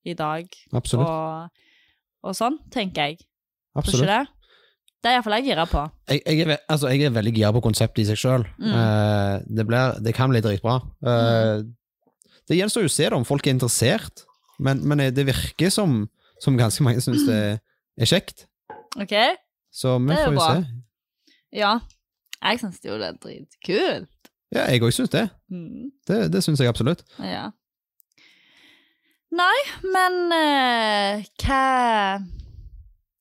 i dag, absolutt. og, og sånn, tenker jeg. Tror absolutt. ikke det? Det er iallfall jeg gira på. Jeg, jeg, er, altså, jeg er veldig gira på konseptet i seg sjøl. Mm. det, det kan bli dritbra. Eh, Det gjenstår jo å se da, om folk er interessert, men, men det virker som, som ganske mange syns det er kjekt. OK? Så vi Det får jo bra. se. Ja. Jeg syns jo det er dritkult. Ja, jeg òg syns det. Mm. Det, det syns jeg absolutt. Ja. Nei, men uh, hva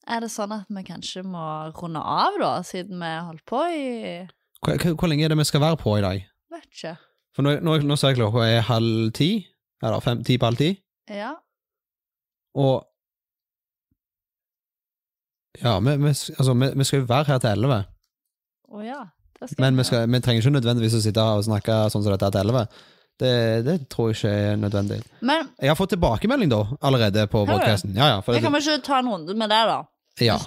Er det sånn at vi kanskje må runde av, da, siden vi har holdt på i hvor, hvor lenge er det vi skal være på i dag? Vet ikke. For nå, nå, nå ser jeg klokka er halv ti, eller fem, ti på halv ti, Ja. og Ja, vi, vi, altså, vi, vi skal jo være her til elleve, Å ja. Det skal men vi, skal, vi trenger ikke nødvendigvis å sitte her og snakke sånn som dette til elleve. Det, det tror jeg ikke er nødvendig. Men Jeg har fått tilbakemelding da, allerede på podkasten. Ja, ja, det, kan vi ikke ta en runde med det, da? ja,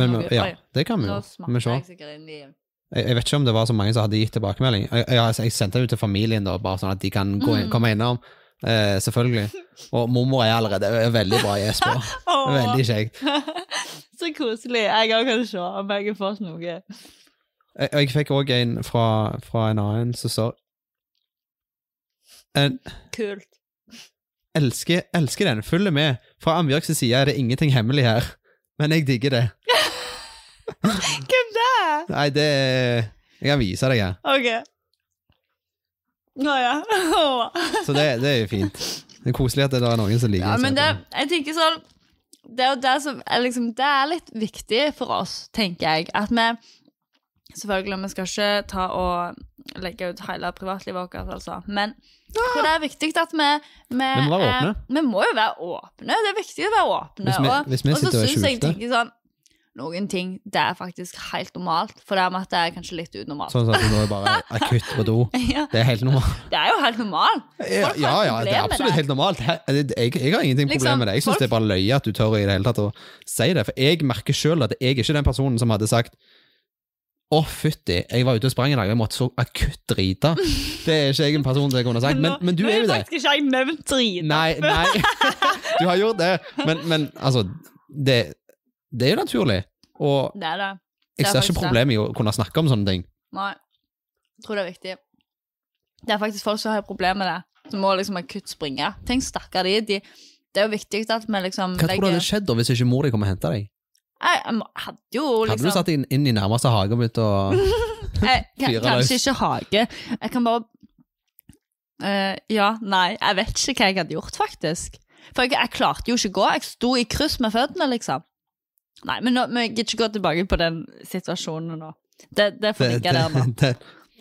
men, ja, det kan vi jo. Vi se. jeg Jeg, vet ikke om det var så mange som hadde gitt tilbakemelding. Jeg, jeg, jeg sendte det ut til familien, da, bare sånn at de kan gå inn, Mm. komme innom. Eh, selvfølgelig. Og mormor er allerede er veldig bra i. Åh, Veldig kjekt. Så koselig. Jeg òg kan se om jeg har fått noe. Jeg, jeg fikk òg en fra, fra en annen som sa en, Kult. elsker, elsker den, følger med. Fra Ambjørgs side er det ingenting hemmelig her, men jeg digger det. Hvem det er? Nei, det Jeg kan vise deg her. OK. Å ja. Så det, det er jo fint. Det er koselig at det er noen som liker Ja, men det, jeg tenker sånn Det er det som er liksom Det er litt viktig for oss, tenker jeg, at vi Selvfølgelig, vi skal ikke ta og legge ut hele privatlivet vårt, altså, men ja. det er viktig at vi Vi, Vi må være åpne. Eh, vi må jo være åpne. Det er viktig å være åpne. Hvis vi- hvis vi og så og er syns jeg tenker sånn Noen ting det er faktisk helt normalt, for det er med at det er kanskje litt unormalt. Sånn at du nå er bare akutt på do. Ja, Det er helt normalt. det er jo helt normalt. Ja, ja, ja, det er absolutt det. helt normalt. Jeg, jeg, har ingenting Liksom, problem med det. Jeg syns folk- det er bare løye at du tør i det hele tatt å si det. For jeg merker sjøl at jeg er ikke den personen som hadde sagt å, fytti, jeg var ute og sprang i dag, jeg måtte så akutt drite. Det er ikke jeg en person som jeg kunne sagt, men, men du er jo det. faktisk ikke jeg nevnt drite. Nei, nei, du har gjort det. Men, men altså, det, det er jo naturlig. Og Det er det. jeg er ser ikke problemet i å kunne snakke om sånne ting. Nei. Jeg tror det er viktig. Det er faktisk folk som har problemer med det, som må liksom akutt springe. Tenk, stakkar de, de. Det er jo viktig at vi liksom Hva tror du hadde skjedd da hvis ikke mor di kom og henta deg? Jeg, jeg hadde jo liksom Hadde liksom du satt deg inn, inn i nærmeste hage og begynt å jeg, kan, Kanskje ikke hage. Jeg kan bare uh, Ja, nei, jeg vet ikke hva jeg hadde gjort, faktisk. For jeg, jeg klarte jo ikke å gå. Jeg sto i kryss med føttene, liksom. Nei, men nå, vi gidder ikke gå tilbake på den situasjonen nå. Det, det får ligge der nå. det,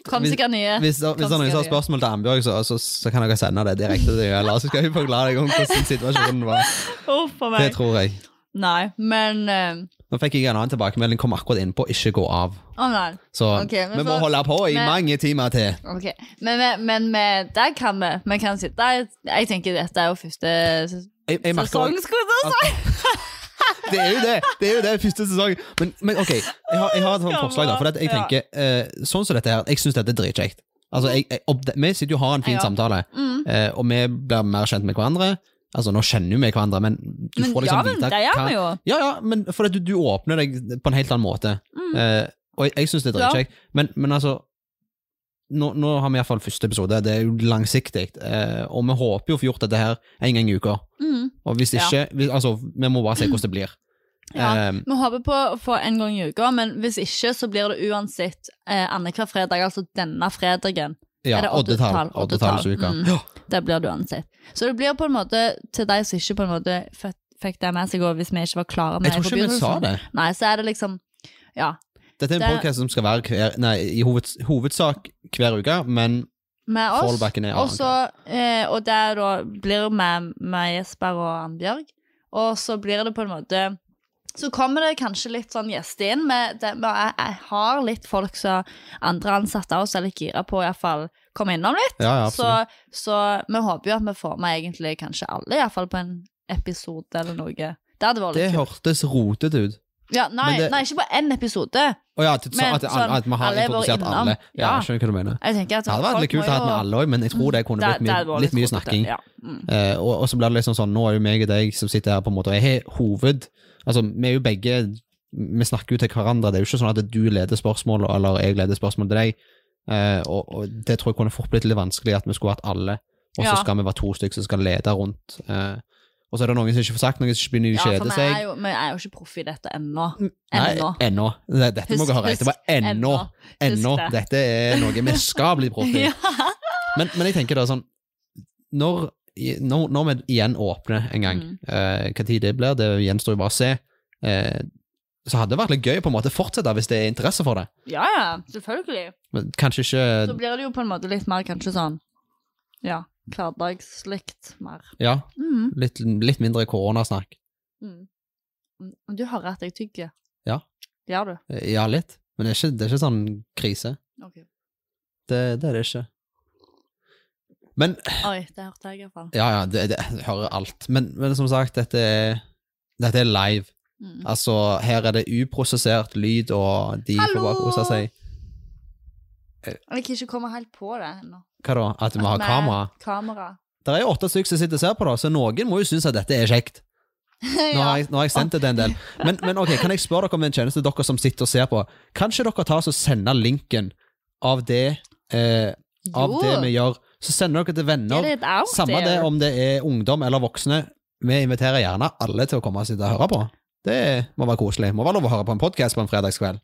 Kom sikkert nye. Hvis, hvis noen har spørsmål til Ambjørg, så, så, så kan dere sende det direkte til henne. Eller så skal vi forklare deg om hvordan situasjonen var. A Det tror jeg. Nei, men uh, Nå fikk jeg en annen tilbakemelding, kom akkurat inn på 'ikke gå av'. Oh. Så okay, vi vi må holde på i men- mange timer til. Okay. Men, men, men der kan vi Vi kan sitte Jeg, tenker dette er jo første Jeg, jeg sesong, skulle jeg si. det er jo det! Det er jo det, første sesong. Men, men ok, jeg har, jeg har et sånt forslag, da. For at jeg tenker, eh, sånn som dette her, jeg syns dette er dritkjekt. Altså, jeg, jeg, opp- vi sitter jo og har en fin Ja. samtale, Mm. eh, og vi blir mer kjent med hverandre. Altså, nå kjenner jo vi hverandre, men du Men får liksom ja, men vite det gjør vi jo. Ja, ja, men for at du, du åpner deg på en helt annen måte. Mm. Eh, og jeg, jeg syns det er Ja. dritkjekt. Men, men altså nå, nå har vi iallfall første episode, det er jo langsiktig, eh, og vi håper jo å få gjort dette her en gang i uka. Mm. Og hvis Ja. ikke vi, Altså, vi må bare se hvordan det blir. Ja, Eh, Vi håper på å få en gang i uka, men hvis ikke, så blir det uansett eh, annenhver fredag, altså denne fredagen. ja, det oddetall. oddetall? Oddetallsuka. Mm. Ja. Det blir det uansett. Så det blir på en måte, til de som ikke på en måte fikk, det med seg, og hvis vi ikke var klare med Jeg tror ikke vi sa det. Nei, så er det liksom Ja. Dette er en Det- podcast som skal være hver, nei, i hoveds, hovedsak hver uke, men Med oss. fallbacken er Og så, eh, og det da blir med, med Jesper og Annbjørg. Og så blir det på en måte Så kommer det kanskje litt sånn gjester inn. Med det, jeg, har litt folk som andre ansatte også er litt gira på å iallfall komme innom litt. Ja, ja, så, så vi håper jo at vi får med egentlig kanskje alle, iallfall på en episode eller noe. Det hadde vært det litt kult. hørtes rotete ut. Ja, nei, det- nei, ikke på én episode. Å ja, at, Men at, sånn, at vi har er introdusert alle. Ja, Ja. jeg skjønner hva du mener. Jeg tenker at Det hadde vært litt kult å ha med alle òg, men jeg tror det kunne blitt mye, hadde litt mye snakking. Ja. Mm. Uh, og, og så blir det liksom sånn, nå er jo meg og deg som sitter her på en måte, og jeg har hoved Altså, vi er jo begge Vi snakker jo til hverandre, det er jo ikke sånn at du leder spørsmål, eller jeg leder spørsmål til deg. Uh, og, og det tror jeg kunne fort blitt litt vanskelig, at vi skulle hatt alle, og så Ja. skal vi være to stykker som skal lede rundt. Eh, og så er det noen som ikke får sagt noe, som begynner å Ja, kjede seg. jo, vi er jo ikke proffe i dette ennå. Nei, Ennå. Dette husk, må dere høre etter. Det var ennå. ennå. Ennå. Dette er noe vi skal bli proff i. Ja. Men, men jeg tenker da sånn Når, når, når vi igjen åpner en gang, Mm. eh, hva tid det blir, det gjenstår jo bare å se, eh, så hadde det vært litt gøy på en måte å fortsette hvis det er interesse for det. ja, ja, selvfølgelig. Men kanskje ikke Så blir det jo på en måte litt mer kanskje sånn Ja, hverdagslikt mer. Ja, Mm. litt, litt mindre koronasnakk. Mm. Mm, Du hører at jeg tygger. Ja. Gjør du? Eh, Ja, litt. Men det er ikke, det er ikke sånn krise. Okay. Det, det er det ikke. Men Oi, det hørte jeg iallfall. Ja, ja, det, det jeg hører alt. Men, men som sagt, dette er, dette er live. Mm. Altså, her er det uprosessert lyd, og de får Hallo! bare kose seg. Jeg kan ikke komme helt på det ennå. Hva da? At vi har Med kamera? Kamera. Det er jo åtte stykker som sitter og ser på, da, så noen må jo synes at dette er kjekt. Nå har jeg, nå har jeg sendt det til en del. Men, men ok, kan jeg spørre dere om en tjeneste, dere som sitter og ser på? Kanskje dere tar og sender linken av det, eh, av det vi gjør, så sender dere til venner. Samme det om det er ungdom eller voksne. Vi inviterer gjerne alle til å komme og sitte og høre på. Det må være koselig. Må være lov å høre på en podkast på en fredagskveld.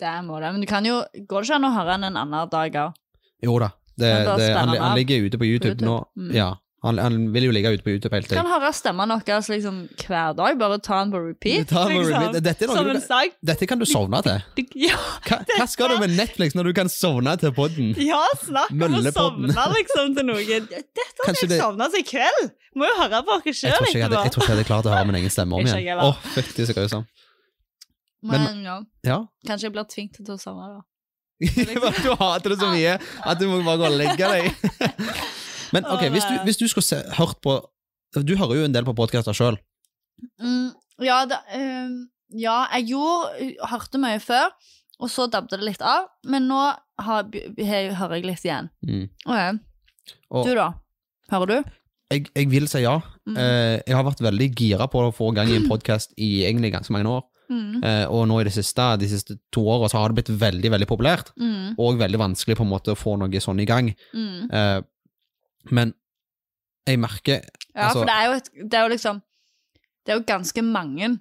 Det må det. Men du kan jo Går det ikke an å høre den en annen dag òg? Jo da. Det, det, han, han ligger ute på YouTube, YouTube. nå. Mm. Ja, han, han vil jo ligge ute på YouTube hele tiden. Kan høre stemmen deres liksom hver dag. Bare ta den på repeat. Ta den på liksom. repeat. Dette noe du. Dette kan du sovne til. Ja, Hva, hva skal du med Netflix når du kan sovne til podden? ja snakk om å sovne liksom til noe. Dette har jeg det- sovna til i kveld. Må jo høre på dere sjøl ikke jeg tror ikke jeg hadde klart å høre min egen stemme om igjen. Åh, heller. fytti så Men, Men ja, Ja. kanskje jeg blir tvunget til å sovne, da. du hater det så mye at du må bare gå og legge deg. Men ok, hvis du, hvis du skulle se, hørt på Du hører jo en del på podkaster sjøl. Mm, ja, da, ehm, ja, jeg gjorde Hørte mye før, og så dabbet det litt av. Men nå har, har, hører jeg litt igjen. Mm. Ok. Du, da? Hører du? jeg, jeg vil si ja. Mm. Uh, jeg har vært veldig gira på å få gang i en podkast i egentlig ganske mange år. Mm. Eh, og nå i det siste, de siste to åra så har det blitt veldig veldig populært. Mm. Og veldig vanskelig på en måte å få noe sånn i gang. Mm. Eh, men jeg merker Ja, Altså- for det er, jo et, det er jo liksom Det er jo ganske mange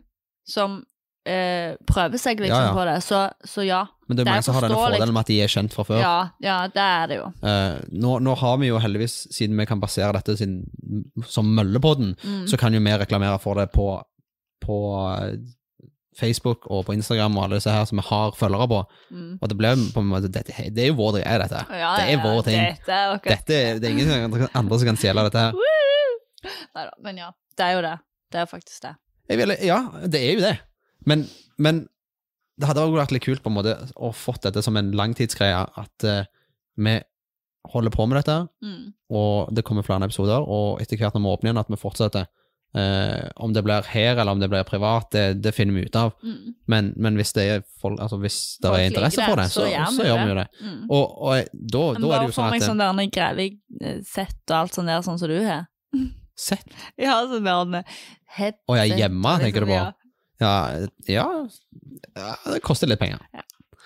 som eh, prøver seg liksom Ja, ja. på det, så, så ja. Men det er Det er mange som har denne fordelen med at de er kjent fra før. Ja, ja, det er det jo. Eh, nå, nå har vi jo heldigvis, siden vi kan basere dette sin, som Møllepodden, Mm. så kan jo vi reklamere for det på, på eh, Facebook og på Instagram og alle disse her som vi har følgere på. Mm. Og det ble på en måte dette, Det er jo vår greie, dette. Ja, det er vår ting. Dette er ok. Dette, det er ingen andre- som kan stjele dette her. Neida, men ja, det er jo det. Det er faktisk det. Vil, ja, det er jo det. Men, men det hadde også vært litt kult på en måte å fått dette som en langtidsgreie, at uh, vi holder på med dette, Mm. og det kommer flere episoder, og etter hvert når vi åpner igjen, at vi fortsetter. Eh, om det blir her, eller om det blir privat, det, det finner vi ut av. Mm. Men, men hvis det er, folk, altså hvis det Folk er interesse det, for det, så, så gjør vi jo det. Mm. Og, og da, da er det jo sånn at få sånn meg sånn der grevlig eh, og alt sånt der, sånn som du har. Sett. Ja, sånn der headset. Å ja, hjemme, liksom, tenker du på? ja. Ja, ja, ja, det koster litt penger.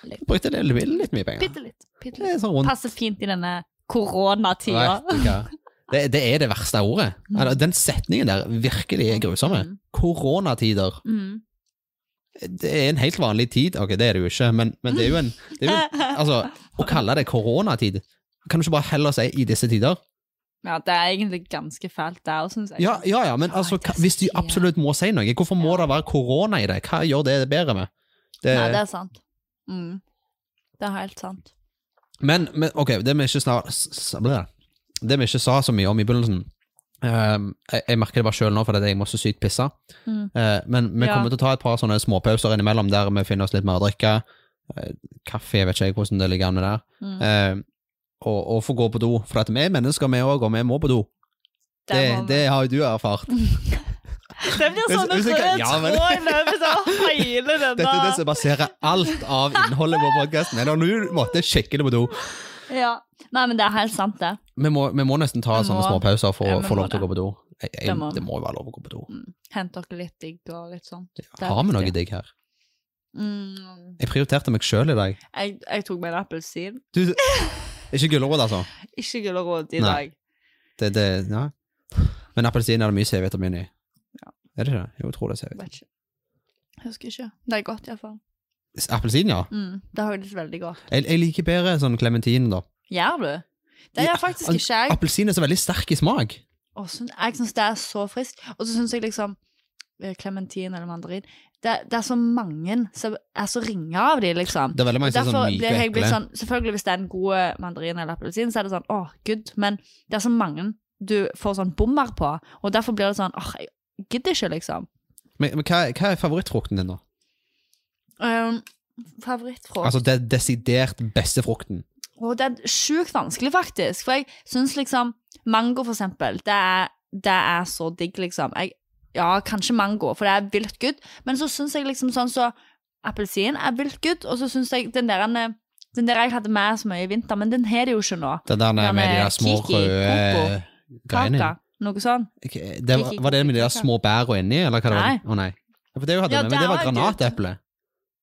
litt. Brukte litt, litt mye penger. Bitte litt. Bitte litt. sånn Passer fint i denne koronatida. Det, det er det verste ordet. Eller, Den setningen der virkelig er grusomme. Mm. Koronatider. Mm. Det er en helt vanlig tid. Ok, det er det jo ikke, men, men det er jo en det er jo, Altså, å kalle det koronatid Kan du ikke bare heller si i disse tider? Ja, det er egentlig ganske fælt der, syns jeg. Ja, ja, ja men altså, hva- hvis de absolutt må si noe, hvorfor må det være korona i det? Hva gjør det bedre med? Det, Nei, det er sant. Mm. Det er helt sant. Men, men ok, det vi ikke snart. Det vi ikke sa så mye om i begynnelsen ehm, jeg, jeg merker det bare sjøl nå fordi jeg må så sykt pisse. Mm. Uh, men vi Ja. kommer til å ta et par sånne småpauser innimellom der vi finner oss litt mer å drikke. Uh, kaffe, jeg vet ikke hvordan det ligger an med der. Mm. Uh, og, og få gå på do. For at vi er mennesker, vi òg, og vi må på do. Det, det har jo du erfart. Det blir sånn en jeg rød ja, men- tråd av hele denne Dette er det som baserer alt av innholdet på podkasten. Du måtte det på do. Ja. Nei, men det er helt sant, det. Vi må, vi må nesten ta må, sånne små småpauser for å få lov til å gå på do. Jeg, jeg, Det må det må jo være lov å gå på do. Mm. Hent dere litt digg og litt sånt. Har vi noe digg her? Mm. Jeg prioriterte meg sjøl i dag. Jeg, jeg tok meg en appelsin. Du, ikke gulrot, altså. Ikke gulrot i Nei. dag. Det, det, ja. Men appelsin er det mye C-vitamin i. Ja. Er det ikke det? Jo, jeg tror det er C-vitamin. Husker ikke. Det er godt, iallfall. Appelsin, ja. Mm. Det har jeg litt veldig godt. Jeg, jeg liker bedre sånn klementin, da. Gjør du? Det gjør faktisk ikke jeg. Appelsin er så veldig sterk i smak. Syn- jeg syns det er så friskt. Og så syns jeg liksom Klementin eller mandarin det, det er så mange som er så ringe av de, liksom. Det er veldig mange som er Derfor sånn myke blir jeg blitt ekle. sånn Selvfølgelig, hvis det er en god mandarin eller appelsin, så er det sånn åh, good. Men det er så mange du får sånn bommer på, og derfor blir det sånn åh, jeg gidder ikke, liksom. Men, men hva, hva er favorittfrukten din, da? Um, Favorittfrukt Altså det desidert beste frukten. Og det er sjukt vanskelig, faktisk. For jeg syns liksom Mango, for eksempel, det er, det er så digg, liksom. Jeg, ja, kanskje mango, for det er vilt good. Men så syns jeg liksom sånn så Appelsin er vilt good, og så syns jeg den der Den der jeg hadde med så mye i vinter, men den har de jo ikke nå. Den der Den med de er der små Kiki, røde greiene. Noe sånn. Okay, Det var, var det med de der små bæra inni, eller hva det var? Å nei. For det hadde Ja, med, men det det var granateple.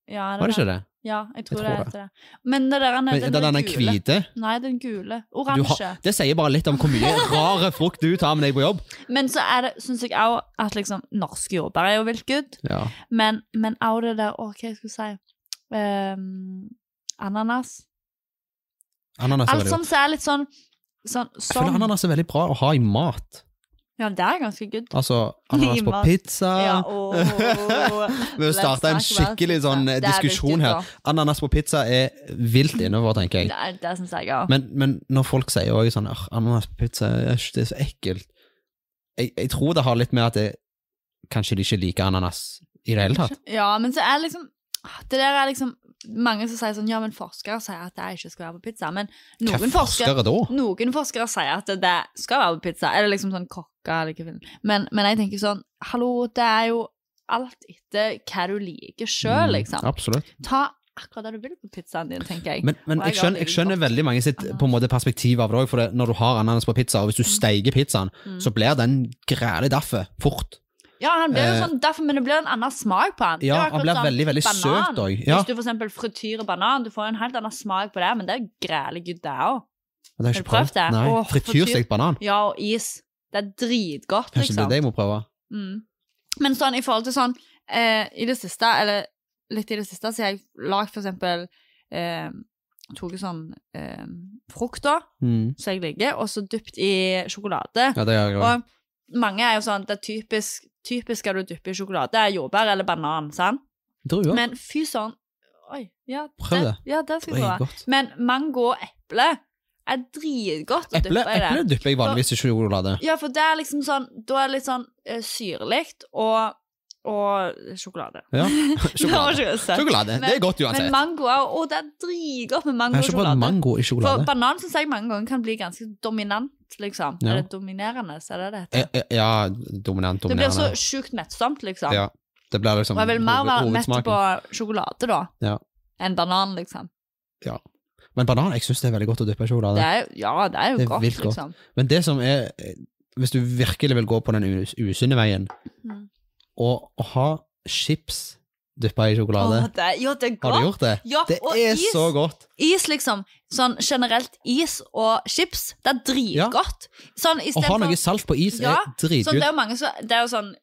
Ja, Var det ikke det? Ja, jeg tror, Jeg tror det er heter det. Men det der Men den, den gule hvite Nei, den gule. Oransje. Det sier bare litt om hvor mye rare frukt du tar med deg på jobb. Men så er det, syns jeg òg at liksom norske jordbær er jo vilt good. Ja. Men, men også det der Å, hva jeg skulle si Um, Ananas. Ananas Alt som er litt sånn Sånn Jeg føler som ananas er veldig bra å ha i mat. Ja, det er ganske good. Altså ananas på pizza. Ja, åh. Vi har Let's en skikkelig sånn Det diskusjon her. Ananas på pizza er vilt innover, tenker jeg. Det, er- det synes jeg ja. Men, men når folk sier også sånn «Åh, ananas på pizza, det er så ekkelt jeg, jeg tror det har litt med at det, kanskje de ikke liker ananas i det hele tatt. Ja, men så er det liksom Det der er liksom Mange som sier sånn Ja, men forskere sier at det ikke skal være på pizza. Men noen forskere forskere da? Noen forskere sier at det skal være på pizza, eller liksom sånn kokker eller hva. Men, men jeg tenker sånn, hallo, det er jo alt etter hva du liker sjøl, Mm, liksom. Absolutt. Ta akkurat det du vil på pizzaen din, tenker jeg. Men, men jeg jeg skjønner, jeg skjønner veldig mange sitt på en måte perspektiv av det òg, for det, når du har ananas på pizza, og hvis du steiker pizzaen, Mm. så blir den grælig daffe fort. Ja, han blir jo Eh, sånn, derfor, men det blir en annen smak på han. Ja, han blir sånn veldig, veldig banan. søt òg. Ja, Hvis du eksempel frityrer banan, du får en helt annen smak på det, men det er grælig good, det òg. det har Har du prøvd det? Nei, Oh, Frityrstekt banan. Ja, og is. Det er dritgodt, Kanskje det er liksom. det jeg må prøve. Mm. Men sånn i forhold til sånn eh, I det siste, eller litt i det siste, så har jeg lagd for eksempel eh, Tatt sånn eh, frukt, da, Mm. som jeg liker, og så dypt i sjokolade. Ja, det gjør jeg òg. Og mange er jo sånn Det er typisk Typisk skal du dyppe i sjokolade, jordbær eller banan, sant? Druer. Men fy søren Oi, ja, Prøv det. Ja, det skal jeg prøve. Men mango og eple er dritgodt å dyppe i det. eple dypper jeg vanligvis i sjokolade. Ja, for det er liksom sånn Da er det litt sånn uh, syrlig og, og sjokolade. Ja. Det Sjokolade. Sjokolade. Det er godt Men uansett. mango er Å, det er dritgodt med mango og sjokolade. mango i sjokolade. For banan syns jeg mange ganger kan bli ganske dominant, liksom. Ja. Eller dominerende, er det det Eh, heter? eh, Ja, dominant, Det blir så dominerende. sjukt mettsomt, liksom. Ja. Det blir liksom Og jeg vil mer være mett på sjokolade, da, Ja. enn banan, liksom. Men banan, jeg syns det er veldig godt å dyppe i sjokolade. Det er, ja, det er jo Det er godt, godt. liksom. Men det som er eh, Hvis du virkelig vil gå på den us- usunne veien, Mm. og å ha chips dyppa i sjokolade. Åh, det, jo, det er godt. Har du gjort det? Ja, Det er is, så godt. is, liksom. Sånn generelt is og chips, det er dritgodt. Sånn Å ha noe salt på is Ja, er sånn, dritgodt. Det er jo mange som Det er jo sånn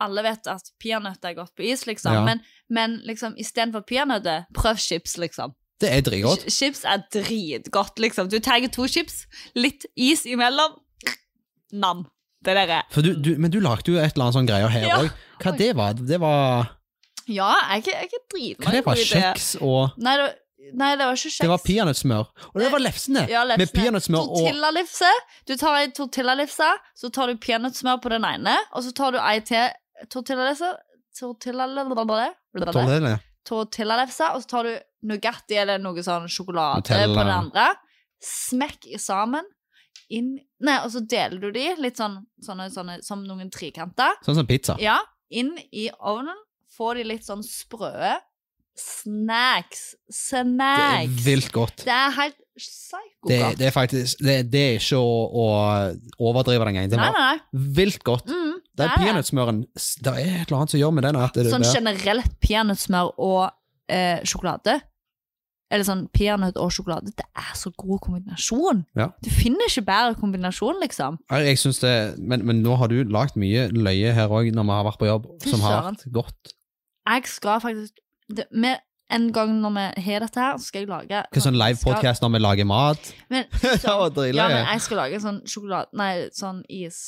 Alle vet at peanøtter er godt på is, liksom. Ja. Men, men liksom istedenfor peanøtter, prøv chips, liksom. Det er dritgodt. Ch- Chips er dritgodt, liksom. Du tar to chips, litt is imellom. Nam. Det der er du, du, men du lagde jo et eller annet sånn greier her Ja. Hva det var det? var Ja, jeg er ikke- dritmange Hva det var. Kjeks og Nei, det, nei, det var ikke kjeks. Det var peanøttsmør. Og det var lefsene! Ja, lefsene. Med peanøttsmør og Tortillalefse. Du tar ei tortillalefse, så tar du peanøttsmør på den ene, og så tar du ei til tortillalefse Tortillalefse Tortilla. Tortillalefse, og så tar du Nugatti eller noe sånn sjokolade Nutella. på den andre. Smekk sammen. Inn Nei, og så deler du de litt sånn sånne, sånne, som noen trekanter. Sånn som pizza. Ja, inn i ovnen. Få de litt sånn sprø. Snacks. Snacks! Det er vilt godt. Det er helt psyko Det, det er faktisk Det, det er ikke å, å overdrive det engang. Det Nei, nei, vilt godt. Mm, Det er peanøttsmøren Det er et eller annet som gjør med den at Sånn generelt peanøttsmør og eh, sjokolade. Eller sånn peanøtt og sjokolade. Det er så god kombinasjon. Ja. Du finner ikke bedre kombinasjon, liksom. Jeg, jeg synes det men, men nå har du lagd mye løye her òg, når vi har vært på jobb, som har vært godt. Jeg skal faktisk det, med, En gang når vi har dette her, så skal jeg lage Hva sånn live podcast når vi lager mat? Men, så, ja, men jeg skal lage sånn sjokolade Nei, sånn is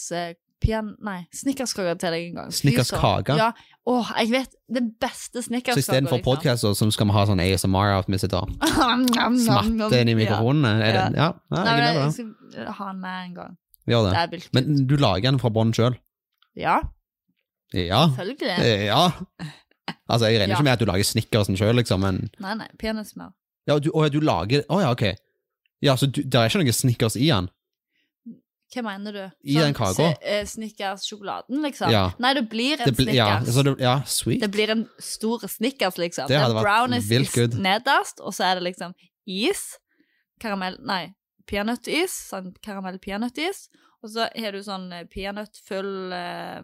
pian, Nei, snickerskake til deg en gang. Snickerskake? Ja. Åh, jeg vet Det beste Så snickerskake. istedenfor podkast, så skal vi ha sånn ASMR av at vi sitter og smatter inn i mikrofonen? Er det, ja. ja, Nei, jeg med jeg skal ha den med en gang. Gjør Det det. Men du lager den fra bånn sjøl? Ja, Ja. selvfølgelig. Ja. Altså, jeg regner Ja. ikke med at du lager snickersen sjøl, liksom, men Nei, nei, peanøttsmør. Ja, du, å, ja, du lager Å ja, ok. Ja, så du, det er ikke noe snickers i den? Hva mener du? I den kaka? Snickers-sjokoladen, liksom? Ja. Nei, det blir en Det ja, Snickers. så det, ja, sweet. Det blir en stor Snickers, liksom. Det hadde Den vært brownies vilt good. nederst, og så er det liksom is, karamell Nei, peanøttis. Sånn karamell-peanøttis. Og så har du sånn eh, peanøttfull eh,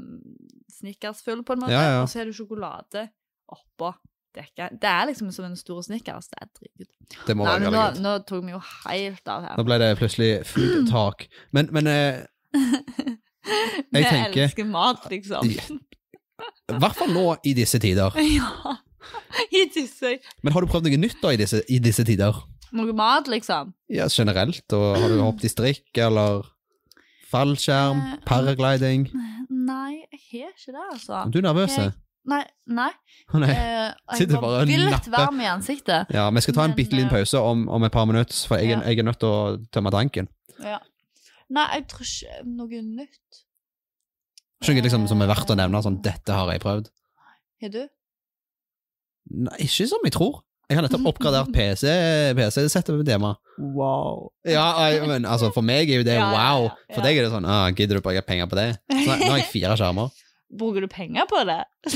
Snickers-full, på en måte. Ja, ja. Og så har du sjokolade oppå. dekket. Det er liksom som en stor Snickers. Det er dritgodt. Det må Nei, være nå, nå tok vi jo helt av her. Nå ble det plutselig food talk. Men, men eh, Vi tenker- elsker mat, liksom. i hvert fall nå i disse tider. Ja. I disse Men har du prøvd noe nytt da i disse, i disse tider? Noe mat, liksom. Ja, generelt? Og har du hoppet i strikk, eller fallskjerm, Eh, paragliding? Nei, jeg har ikke det, altså. Er du nervøs? Jeg- Nei. nei. Oh, nei. Eh, Sitter jeg bare var og napper. varm i ansiktet. Ja, vi skal ta en bitte liten eh, pause om, om et par minutter, for jeg, Ja. jeg er nødt til å tømme tanken. Ja. Nei, jeg tror ikke noe nytt. Ikke noe liksom, som er verdt å nevne, sånn 'dette har jeg prøvd'. Har du? Nei, ikke som jeg tror. Jeg har nettopp oppgradert PC, PC-settet med Dema. Wow. Ja, jeg, men altså, for meg er jo det Ja, wow. For deg er det sånn ah, 'gidder du bruke penger på det'? Så nå har jeg fire skjermer. Bruker du penger på det?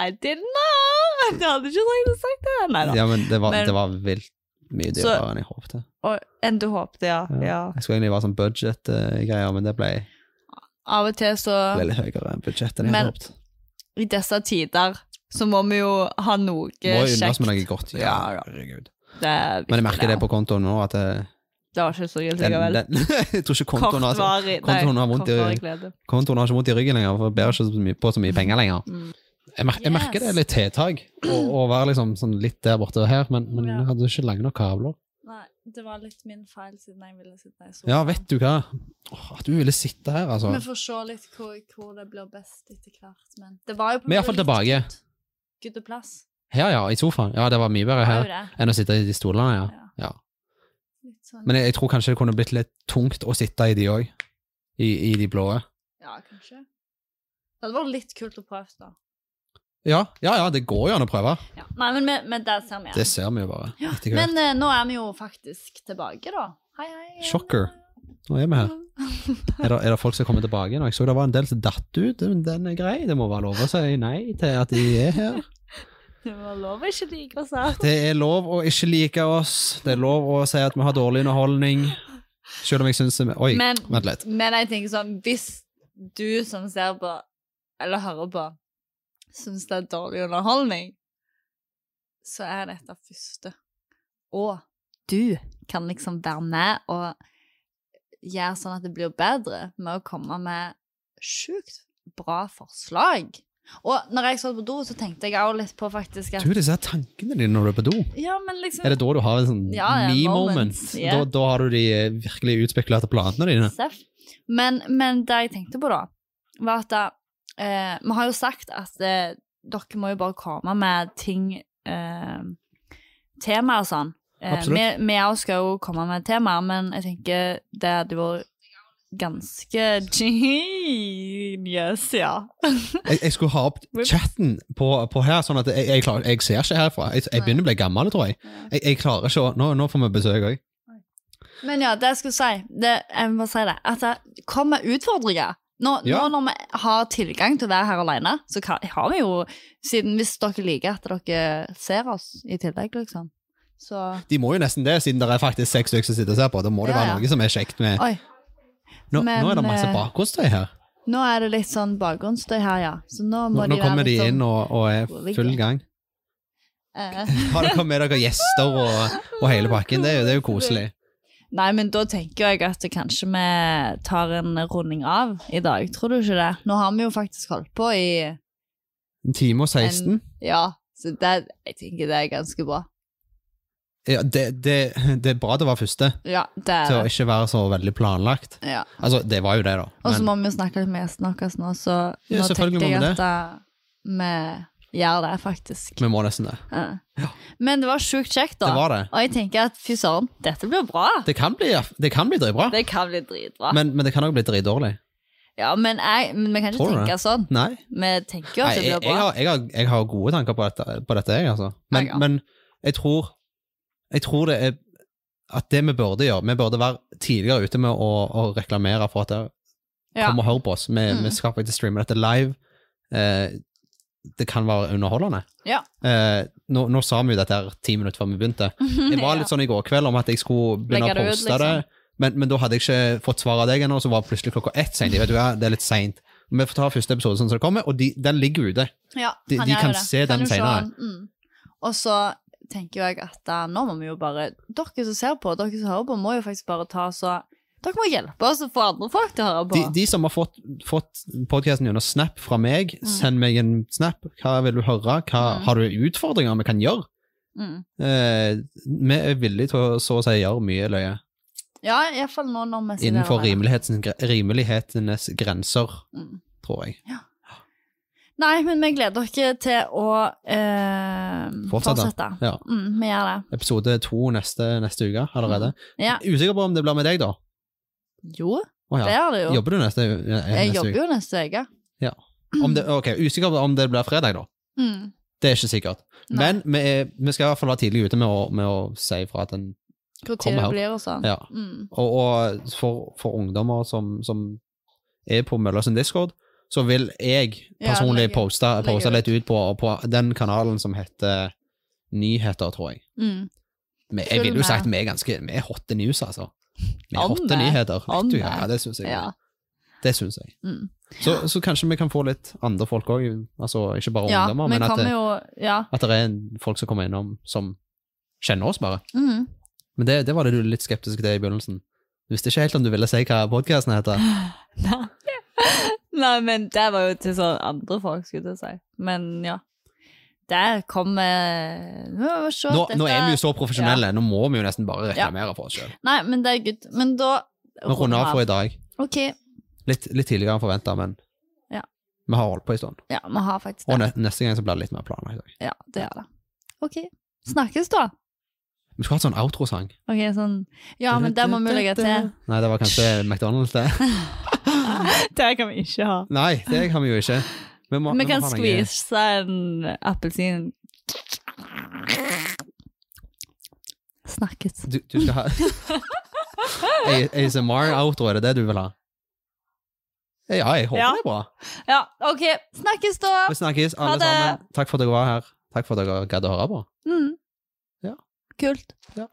I didn't know! Du hadde ikke trengt å sagt det. Nei da. ja, men det var, Men- det var vilt mye dyrere enn jeg håpte. Enn du håpte, ja. Ja. ja. Jeg skulle egentlig være sånn budget-greier, men det ble, Av og til så ble litt høyere enn budsjettet enn jeg Men- hadde håpet. I disse tider så må vi jo ha noe Må jo unne oss kjekt. med noe godt. Ja, herregud. Det er Men jeg merker det på kontoen nå, at det, Det var ikke så gildt den, likevel. den, jeg tror ikke kontoen har, kontoen har vondt i- kontoen har ikke vondt i ryggen lenger, for jeg bærer ikke så mye, på så mye penger lenger. Mm. Jeg, mer, jeg merker det er litt tiltak å, være liksom sånn litt der borte og her, men, men Ja. jeg hadde ikke lange nok kabler. Nei, det var litt min feil siden jeg ville sitte i sofaen. Ja, vet du hva? Åh, at du ville sitte her, altså. Vi får se litt hvor, hvor det blir best etter hvert, men det var jo på Vi er en måte tilbake. Gutteplass. Her, ja, i sofaen. Ja, det var mye bedre her enn å sitte i de stolene, ja. Ja. ja. Sånn. Men jeg, jeg tror kanskje det kunne blitt litt tungt å sitte i de òg. I, I de blå. Ja, kanskje. Det hadde vært litt kult å prøve, da. Ja, ja, ja, det går jo an å prøve. Ja. Nei, men, men, men der ser vi Det ser vi jo bare. Ja. Men uh, nå er vi jo faktisk tilbake, da. Hei, hei. Shocker. Nå er vi her. Er det, er det folk som kommer tilbake nå? Jeg så det var en del som datt ut. Den er grei. Det må være lov å si nei til at de er her. Det var lov å ikke like oss her. Det er lov å ikke like oss. Det er lov å si at vi har dårlig underholdning. Selv om jeg syns Oi, Men, vent litt. men jeg tenker sånn, hvis du som ser på, eller hører på, syns det er dårlig underholdning, så er dette første. Og du kan liksom være med og gjøre sånn at det blir bedre med å komme med sjukt bra forslag. Og når jeg satt på do, så tenkte jeg også litt på faktisk at Du, disse er tankene dine når du er på do. Ja, men liksom Er det da du har en sånn Ja, ja, me-moment? moments, ja. Da, da har du de eh, virkelig utspekulerte planene dine. Seff. Men, men det jeg tenkte på da, var at eh, vi har jo sagt at eh, dere må jo bare komme med ting, eh, temaer og sånn. Eh, Absolutt. vi vi også skal jo komme med temaer, men jeg tenker det hadde vært ganske genius, ja. Jeg, jeg skulle ha opp chatten på, på her, sånn at jeg, jeg, klarer, jeg ser ikke herfra. Jeg, begynner å bli gammel, tror. Jeg, jeg klarer ikke å Nå, nå får vi besøk òg. Men ja, det jeg skulle si, det, jeg må si det, at det kommer utfordringer. Nå, Ja. nå når vi har tilgang til å være her alene, så kan, har vi jo, siden hvis dere liker at dere ser oss i tillegg, liksom. Så De må jo nesten det, siden det er faktisk seks stykker som sitter og ser på. Da må det Ja, være ja. noe som er kjekt med Oi. Nå, Men, nå er det masse eh, bakgrunnsstøy her. Nå er det litt sånn bakgrunnsstøy her, ja. Så nå må Nå, nå de være kommer de sånn, inn og, og er full gang. Uh. Har dere med dere gjester og, og hele pakken? Det det er jo koselig. Nei, men da tenker jeg at kanskje vi tar en runding av i dag. Tror du ikke det? Nå har vi jo faktisk holdt på i En time og 16. Ja, så det, jeg tenker det er ganske bra. Ja, det, det, det er bra det var første, Ja, det til å er det. ikke være så veldig planlagt. Ja. Altså, det var jo det, da. Og så må vi jo snakke litt med gjestene våre nå, så Ja, nå tenker jeg at da, vi gjør det, faktisk. vi må nesten det. Ja. Men det var sjukt kjekt, da. Det var det. Og jeg tenker at fy søren, dette blir bra. Det kan bli, det kan bli dritbra, Det kan bli dritbra. men, men det kan òg bli dritdårlig. ja, men, jeg, men vi kan ikke tenke sånn. Nei. Vi tenker jo Nei at det blir blir jeg, bra. har, jeg, har, jeg har gode tanker på dette, på dette jeg, altså. Men, Jeg, men jeg tror Jeg tror det er at det vi burde gjøre Vi burde være tidligere ute med å, å reklamere for at det Ja. Kom og hør på oss. Vi, Mm. vi skal faktisk streame dette live. Eh, det kan være underholdende. Ja. Eh, nå, nå sa vi jo dette her ti minutter før vi begynte. Jeg var litt sånn i går kveld om at jeg skulle begynne å det ut, poste det, men, men da hadde jeg ikke fått svar av deg ennå, så var det plutselig klokka ett sent. Vet du hva, det er litt seint. Vi får ta første episode sånn som det kommer, og de, den ligger ute. Ja, De- de kan det. se den jo senere. Mm. Og så tenker jeg at da, nå må vi jo bare Dere som ser på, dere som hører på, må jo faktisk bare ta så Dere må hjelpe oss å få andre folk til å høre på. De, de som har fått, fått podkasten gjennom Snap fra meg, send meg en snap. Hva vil du høre? Hva, Mm. Har du utfordringer vi kan gjøre? mm. Eh, vi er villige til å så å si gjøre mye løye. Ja, iallfall nå når vi sitter Innenfor rimelighetens, rimelighetenes grenser, Mm. tror jeg. Nei, men vi gleder oss til å eh, Fortsette. fortsette. Ja. Mm, vi gjør det. Episode to neste, neste uke allerede. Ja. Usikker på om det blir med deg, da. Jo, det ja. er det jo. Jobber du neste, eh, neste jeg jobber jo neste uke. Om det, ok, Usikker på om det blir fredag, da. Mm. Det er ikke sikkert. Nei. Men vi, er, vi skal i hvert fall være tidlig ute med å, med å si ifra at den Hvor Kommer det her. blir og sånn. Ja. Mm. Og, og for, for ungdommer som, som er på Møllers Discord, så vil jeg personlig ja, poste, poste litt ut på, på den kanalen som heter Nyheter, tror jeg. Mm. Men jeg vil jo sagt med. vi er ganske Vi er hotte news, altså. Vi er hotte nyheter. Vet du, ja, det syns jeg. Ja. Det syns jeg. Mm. Så, så kanskje vi kan få litt andre folk òg, altså ikke bare ja, ungdommer, men at det, jo Ja. at det er folk som kommer innom som kjenner oss, bare. Mm. Men det, det var det du litt skeptisk til i begynnelsen. Du visste ikke helt om du ville si hva podkasten heter. Nei. Nei, men det var jo til sånn andre folk, skulle jeg si. Men ja. Der kommer Nå, se, Nå, nå er vi jo så profesjonelle, nå må vi jo nesten bare reklamere for oss sjøl. Nei, men det er good. Men da Vi runder av for i dag. Ok. Litt, litt tidligere enn forventa, men Ja. vi har holdt på en stund. Ja, vi har faktisk det. Og neste gang så blir det litt mer planlagt. Ja, det gjør det. Ok. Snakkes, da. Vi skulle hatt sånn outrosang. Ok, sånn Ja, men det må vi legge til. Nei, det var kanskje McDonald's, det. Det kan vi ikke ha. Nei, det kan vi jo ikke. Vi, må, Vi vi kan skvise en appelsin. Snakkes. Du, du skal ha ASMR-outro, er det det du vil ha? Ja, jeg håper Ja. det er bra. Ja, ok. Snakkes, da. Vi snakkes, alle sammen. Takk for at dere var her. Takk for at dere gadd å høre på. Mm. Ja. Kult. Ja.